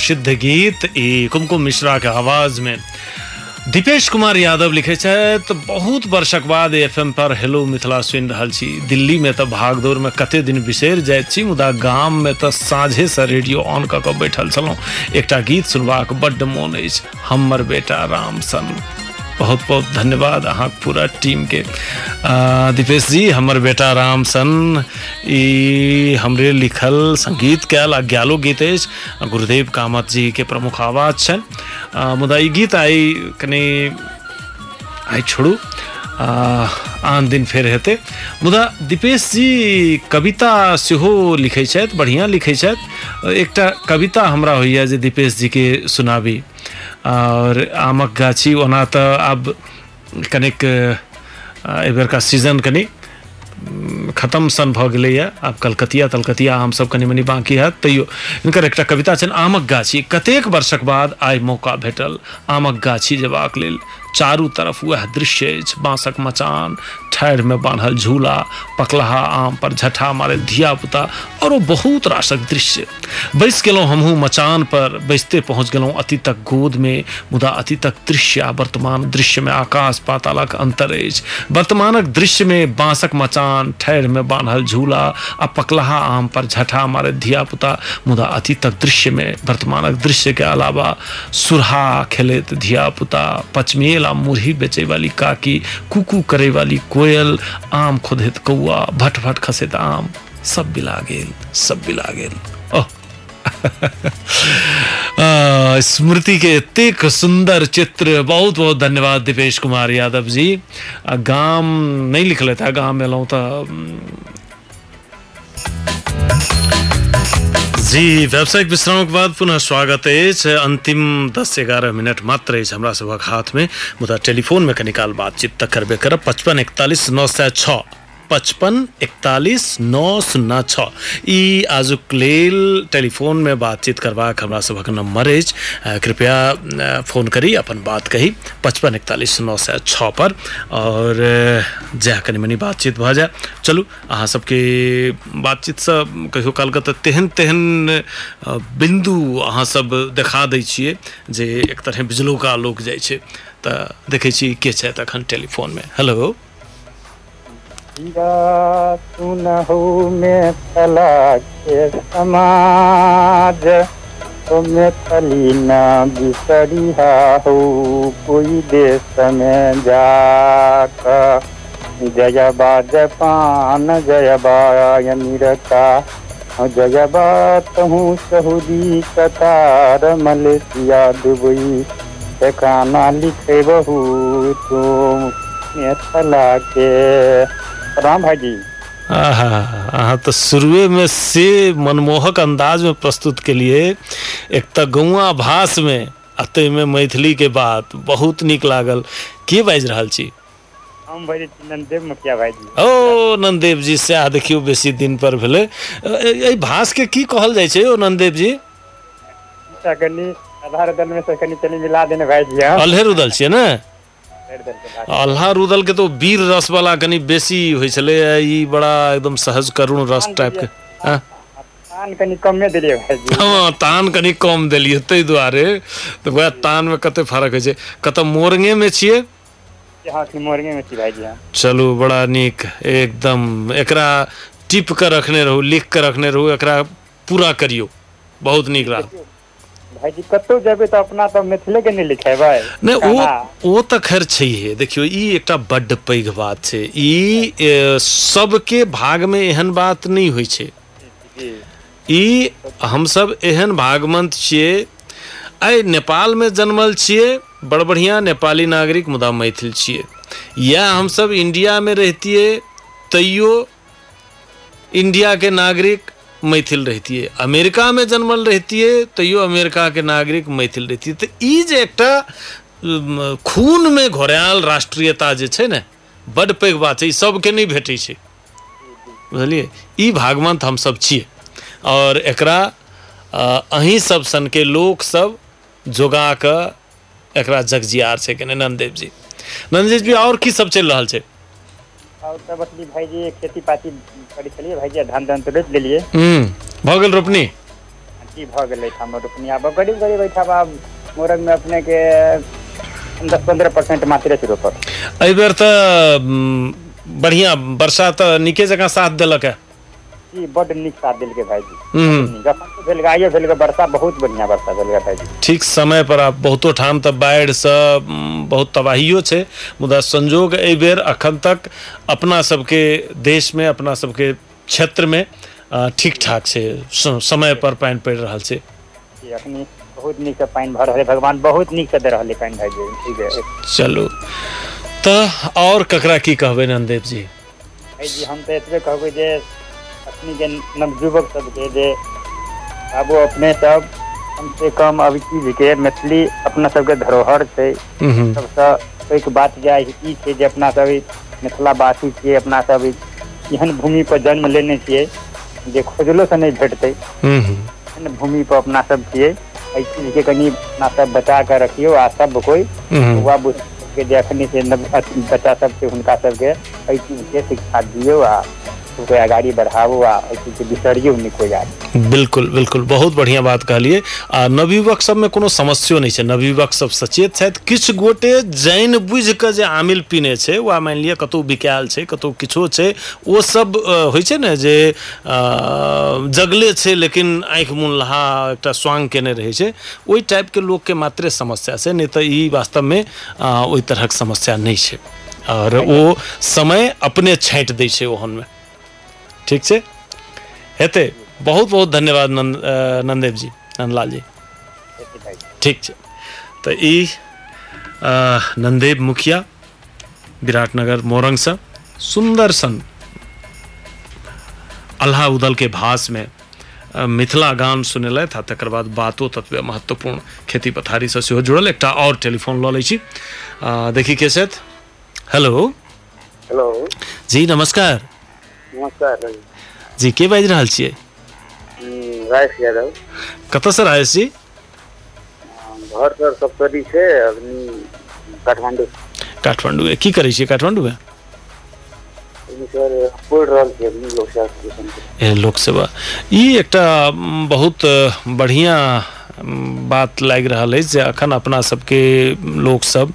प्रसिद्ध गीत ई कुमकुम मिश्रा के आवाज़ में। दीपेश कुमार यादव लिखे तो बहुत वर्षक बाद एफ़ एम पर हेलो मिथिला सुन रहा दिल्ली में तो भागदौड़ में कते दिन बिसर छी, मुदा गाम में तो साझे से रेडियो ऑन कैठल छो एक गीत सुनबाक बड्ड मोन अछि, हमर बेटा राम सन बहुत बहुत धन्यवाद अहाँके पूरा टीम के। दीपेश जी हमर बेटा राम सन हमरे लिखल संगीत कयल ग्यालो गीत गुरुदेव कामत जी के प्रमुख आवाज़ छनि। मुदा ई गीत आइ कनि आइ छोड़ू आ, आन दिन फेर हेतै। मुदा दीपेश जी कविता सेहो लिखै छथि बढ़िआँ लिखै छथि। एकटा कविता हमरा होइए जे दीपेश जी के सुनाबी। और आमक गाछी ओना तो अब कनिक आ, का सीज़न कनि खत्म सन भऽ गेलैए आब कलकतिया तलकतिया हम सब कनि मनि बाँकी है तैयो हिनकर एक कविता छनि आमक गाछी कतेक वर्षक बाद आइ मौका भेटल। आमक गाछी जेबाक लेल चारू तरफ़ वह दृश्य अछि बाँसक मचान। में बान्हल झूला, पकलहा आम पर झठा मारे धिया पुता, और बहुत रासक दृश्य। बैस गेलहुँ हमहूँ मचान पर, बैसते पहुँच गेलहुँ अतीतक गोद में। मुदा अतीतक दृश्य वर्तमान दृश्य में आकाश पातालक अंतर वर्तमानक दृश्य में बाँसक मचान ठाढ़ि में बान्हल झूला, आ पकलहा आम पर झठा मारे धिया पुता। मुदा अतीतक दृश्य में, वर्तमानक दृश्य के अलावा सुरहा खेलैत धिया पुता। पचमेल आ मुरही बेचे वाली काकी, कुकू करे वाली कोयल, आम खोदैत कौआ भट भट खसैत आम, सब बिला गेल, सब बिला गेल। (laughs) स्मृति के एतेक सुंदर चित्र, बहुत बहुत धन्यवाद दीपेश कुमार यादव जी। गाम नहीं लिखले था गाम में एलहुँ तऽ जी व्यावसायिक विश्राम के बाद पुनः स्वागत है। अंतिम दस ग्यारह मिनट मात्र हमरा सभक हाथ में, मुदा टेलीफोन में कनिकाल बातचीत तक करबे करब। पचपन इकतालीस नौ सौ छः पचपन, इकतालीस, नौ, शून्य छः ई आजुक लेल टेलीफोन में बातचीत करबाक हमरा सभक नंबर अछि। कृपया फ़ोन करी, अपन बात कही। पचपन, इकतालीस, नौ सौ छः पर। और जए कनि मनि बातचीत भऽ जाय। चलू, अहाँ सबके बातचीतसँ कहियो काल तऽ तेहन तेहन बिन्दु अहाँ सब देखा दै छियै जे एक तरह बिजलोका लोक जाइ छै। तऽ देखै छी के छै में हेलो। सुनहु में तला के समाज न हो कोई देश में जाक जय बा जपान, जय बाय निरता जय बा तहूँ सऊदी कतार, मलेशिया दुबई। ठिकाना लिखे बहु तुम मिथिला के राम भाईजी आहा अहाँ तऽ शुरुए में से मनमोहक अंदाज में प्रस्तुत के लिए एक तऽ गौआ भाष में आ ताहिमे मैथिली के बात बहुत निक लागल। के बाजि रहल छी? हम भाईजी नंदेव मुखिया भाईजी ओ नंदेव जी सएह देखियौ बेसी दिन पर भेलै। एहि भाष के की कहल जाइ छै ओ नंदेव जी? ईसा आधार दल में से कनी चली मिला देने भाईजी हम अल्हे रुदल छियै ने? अल्हा रुदल के तो वीर रस वाला कनी बेसी होइ छलै ई बड़ा एकदम सहज करुण रस टाइप के हाँ? तान कनी कमे दिलिए भाईजी हाँ तान कनी कम देलियै ताहि दुआरे। तऽ वएह तान में कते फ़र्क होइ छै। कतऽ मोरंगे में मोरंगे छी भाईजी चलू बड़ा नीक एकदम एकरा टिप के रखने रहू लिख के रखने रहू एकरा पूरा करियो। बहुत नीक लागल भाईजी कतौ जेबै तऽ अपना तऽ मिथिले के नहीं लिखेबै नहि गाना। ओ ओ तऽ खैर छैहे देखियौ ई एकटा बड्ड पैघ बात छै। ई सबके भागमे एहन बात नहि होइ छै। ई हमसब एहन भागमंत छियै। आइ नेपालमे जन्मल छियै बड़ बढ़िया नेपाली नागरिक मुदा मैथिल छियै। या हमसब इंडियामे रहतियै तैयो इंडिया के नागरिक मैथिल रहतियै अमेरिका में जन्मल रहतियै तैयो अमेरिका के नागरिक मैथिल रहतियै तऽ ई जे एकटा खून में घोरायल राष्ट्रीयता जे छै ने बड्ड पैघ बात ई सबके नहि भेटै छै। बुझलियै? ई भागवंत हमसब छियै। और एकरा अ, अहीं सब सनके लोक सब जोगा कऽ एकरा जगजियार छै जी नंददेव जी और की सब चलि रहल छै? और करै छलियै धान धान तो रोपि लेलियै हम्म भऽ गेल रोपनी? की भऽ गेलै हमर रोपनी। आब गरीब गरीब बैठा आब मोरंग में अपने दस पंद्रह परसेंट मात्रे से एहि बेर तऽ वर्षा तऽ नीके जकाँ साथ देलक है। ई बड नीक साथ देलकै भाईजी। हम्म, जखन से भेल आइयो भेल वर्षा बहुत बढ़िया वर्षा भेल भाईजी। ठीक समय पर आब बहुतो ठाम तऽ बाढ़िसँ उम, बहुत तबाहियो छै मुदा संजोग एहि बेर अखन तक अपना सबके देश में अपना सबके क्षेत्रमे अ, ठीक ठाक छै स- समय पर पानि पड़ि रहल छै। अखनी बहुत नीक से पानि भर रहल है भगवान बहुत नीक से दे रहल है पानि भाईजी ठीक है चलू तऽ और ककरा की कहबै नंदेव जी भाईजी हम तऽ एतबे कहबै जे अखनी के नवयुवक सबके जे आबो अपने सब कम से कम अभी चीज़ के मैथिली अपना सबके धरोहर छै। सबसँ पैघ बात जे आइ ई छै जे अपना सब ई मिथिलावासी छियै अपना सब एहन भूमि पर जन्म लेने छियै जे खोजलो से नहि भेटतै। एहन भूमि पर अपना सब छियै एहि चीज़ के कनि अपना सब बचा कऽ रखियौ आ सब कोई। हुआ के जे अखनी से बच्चा सबके हुनका सबके एहि चीजके शिक्षा दियौ आ अगाड़ी आ बिसरियौ बिल्कुल बिल्कुल बहुत बढ़िया बात कहलिए आ नवयुवक सबमे कोनो समस्यो नहीं छै। नवयुवक सब सचेत छथि। किछु गोटे जानि बुझि कऽ जे आमिल पीने छै वा मानि लिअ कतहु बिकायल छै कतहु किछो छै ओ सब होइ छै ने जे जगले छै लेकिन आँखि मुन लहा एकटा स्वांग केने रहै छै। ओहि टाइपके लोकके मात्रे समस्या छै नहि तऽ ई वास्तवमे ओहि तरहक समस्या नहि छै। और ओ समय अपने छाँटि दै छै ओहनमे ठीक छै? हेतै बहुत बहुत धन्यवाद नंद नंदेव जी नंदलाल जी। ठीक छै। तऽ ई नंदेव मुखिया विराटनगर मोरंगसँ सुन्दर सन अल्लाह उदल के भाष में मिथिला गान सुनेलथि आ तकर बाद बातो तत्वे महत्वपूर्ण खेती पथारीसँ सेहो जुड़ल एक और टेलीफोन लऽ लै छी। देखी के हेलो? हेलो? जी नमस्कार। नमस्कार जी। के बाजि रहल छियै? हम्म, राजेश यादव। कतऽसँ राजेश जी घर सर सप्तरी छै अग्नि काठमांडू। काठमांडू की करै छियै छी अग्नि लोक शास्त्र के। ए, लोक सेवा ई एकटा बहुत बढ़िया म, बात लागि अछि जे अखन अपना सबके लोक सब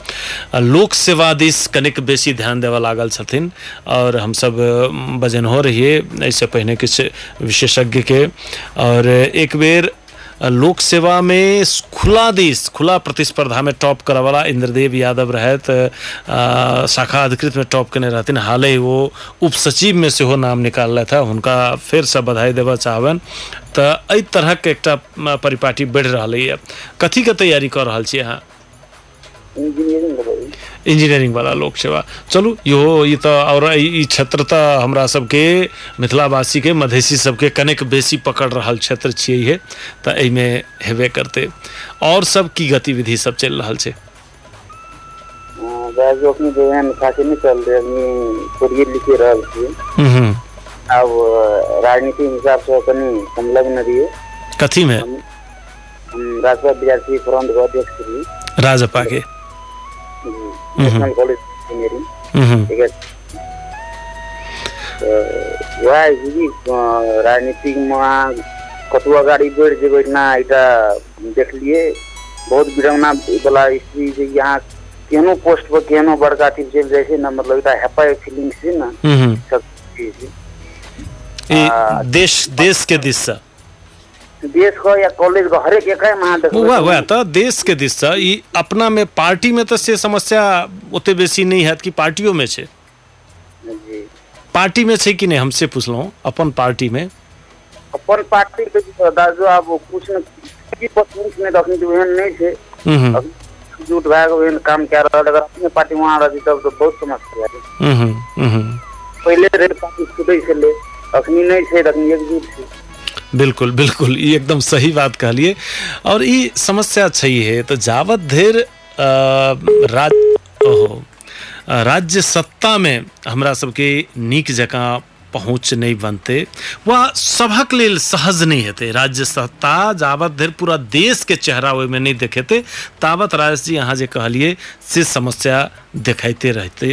लोक सेवा दिस कनिक बेसी ध्यान देवा लागल छथिन और हमसब रही बजनहो रहिए एहिसँ पहिने विशेषज्ञ के। और एक बेर लोक सेवा में खुला देश, खुला प्रतिस्पर्धा में टॉप करा वाला इंद्रदेव यादव रहत शाखा अधिकृत में टॉप केने रहते हाल ही वो उप सचिव में से हो नाम निकाल था, उनका फिर से बधाई देबऽ चाहबन तो अ तरह के एक परिपाटी है। कथी का तैयारी कर रहा अहाँ? इंजीनियरिंग वाला लोक सेवा। चलू इहो ई तऽ और ई क्षेत्र तऽ हमरा सबके मिथिलावासी के मधेसी सबके कनेक बेसी पकड़ रहल क्षेत्र हे तऽ एहिमे हेबे करतै। और सब की गतिविधि सब चलि छै? जो अपनी जो रहे लिखे रहल हम्म, अब राजनीति हिसाब से संलग्न रहिए कथीमे? हम राजपा विद्यार्थी फोरम के अध्यक्ष रही राजपा के। नेशनल कॉलेज इंजीनियरिंग ठीक है तऽ वएह है कि अ, राजनीतिकमे कतहु अगाडि बढ़ि जेबै ना एकटा देखलिए बहुत विडम्बना वाला स्थिति छै कि अहाँ केहनो पोस्ट पर केहनो बड़का अथी चलि छै ने मतलब एकटा हैप्पी फीलिंग छै ने। हम्म। सब चीज़। देश देश के देश। को या कलेजको हरेक एकै तऽ के दिशसँ ई अपना में पार्टी में तऽ से समस्या ओते बेसी नहीं हैत कि पार्टियों में छै जी। पार्टी में छै कि नहीं हमसे पुछलहुँ अपन पार्टी में। अपन पार्टी के जे दाजू आब कुछ न कुछ नहीं तो छै हम्म, जुट भए काम कए रहल अगर अपने पार्टी वहाँ रहती तब तो बहुत समस्या है। पहिले रेड पार्टी छूटै छलै अखनी नहीं छै अखनी एकजुट छै बिल्कुल बिल्कुल, ये एकदम सही बात कहलिए। और ये समस्या सही है तो जावत धेर राज्य सत्ता में हमरा सबके नीक जकाँ पहुँच नहीं बनते। वा सभक लेल सहज नहीं हेतै। राज्य सत्ता जावत धरि पूरा देश के चेहरा ओहिमे नहीं देखेतै। तावत राजेश जी अहाँ जे से समस्या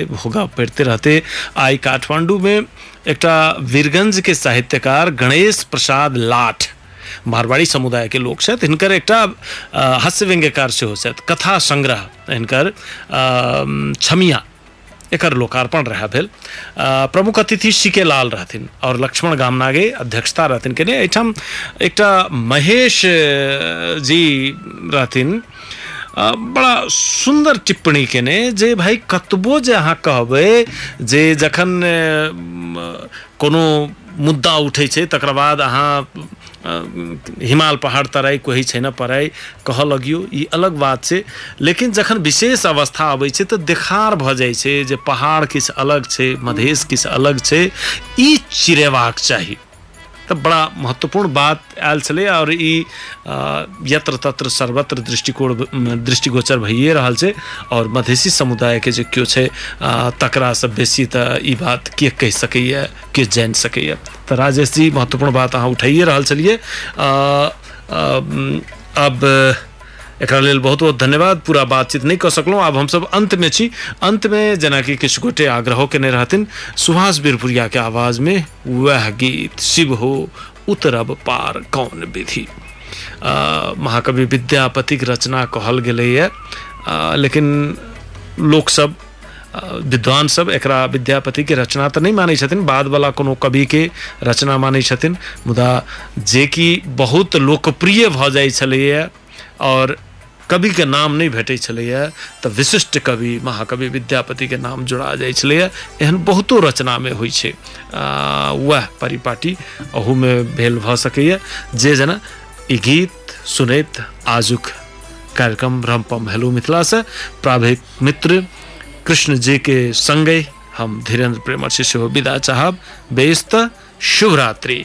भोगा पड़ते रहते। आइ काठमांडू में एकटा वीरगंज के साहित्यकार गणेश प्रसाद लाठ, मारवाड़ी समुदाय के लोक छथि। हिनकर एकटा हास्य व्यंग्यकार कथा संग्रह, हिनकर छमिया। एकर लोकार्पण रहा भेल। प्रमुख अतिथि सीके लाल रहथिन और लक्ष्मण गामनागे अध्यक्षता रहथिन केने एहिठाम एकटा महेश जी रहथिन। बड़ा सुंदर टिप्पणी केने जे, भाई, कतबो जे अहाँ कहबै जे जखन कोनो मुद्दा उठै छै, तकर बाद अहाँ हिमाल पहाड़ तराई कोही छैन पराई कहऽ लगियो ई अलग बात छै। लेकिन जखन विशेष अवस्था अबै छै तऽ देखार भऽ जाइ छै जे पहाड़ किछु अलग छै मधेश किछु अलग छै। ई चिरेबाक चाही। तऽ बड़ा महत्वपूर्ण बात आयल छे और यत्र तत्र सर्वत्र दृष्टिकोण दृष्टिगोचर भइए रहा है और मधेसी समुदायके जो क्यों छे तकरा से बेसी तो बात के कह सकैए के जानि सकैए। तो राजेश जी महत्वपूर्ण बात अहाँ उठाइए रहा छलिए अब लेल बहुत बहुत धन्यवाद। पूरा बातचीत नहीं कर सकलहुँ आब हमसब अंत में छी। अंत में जेना कि किछु गोटे आग्रहो केने रहथिन सुभाष बिरपुरिया के आवाज़ में वह गीत शिव हो उतरब पार कौन विधि? महाकवि विद्यापति के रचना कहल गेलैए आ, लेकिन लोक सब विद्वान सब एकरा विद्यापति के रचना तऽ नहि मानै छथिन। वाला कोनो कवि के रचना मानै छथिन। मुदा जे कि बहुत लोकप्रिय जाइ छलैए और कवि के नाम नहि भेटै छलैए तऽ विशिष्ट कवि महाकवि विद्यापति के नाम जोड़ा जाइ छलैए। एहन बहुतो रचना में आ, वएह परिपाटी अहूमे भेल भऽ सकैए। जे गीत सुनैत आजुक कार्यक्रम रमपम हेलो मिथिला से प्राविक मित्र कृष्ण जी के संगे हम धीरेन्द्र प्रेमर्षि सेहो विदा चाहब। बेस्त शुभ रात्रि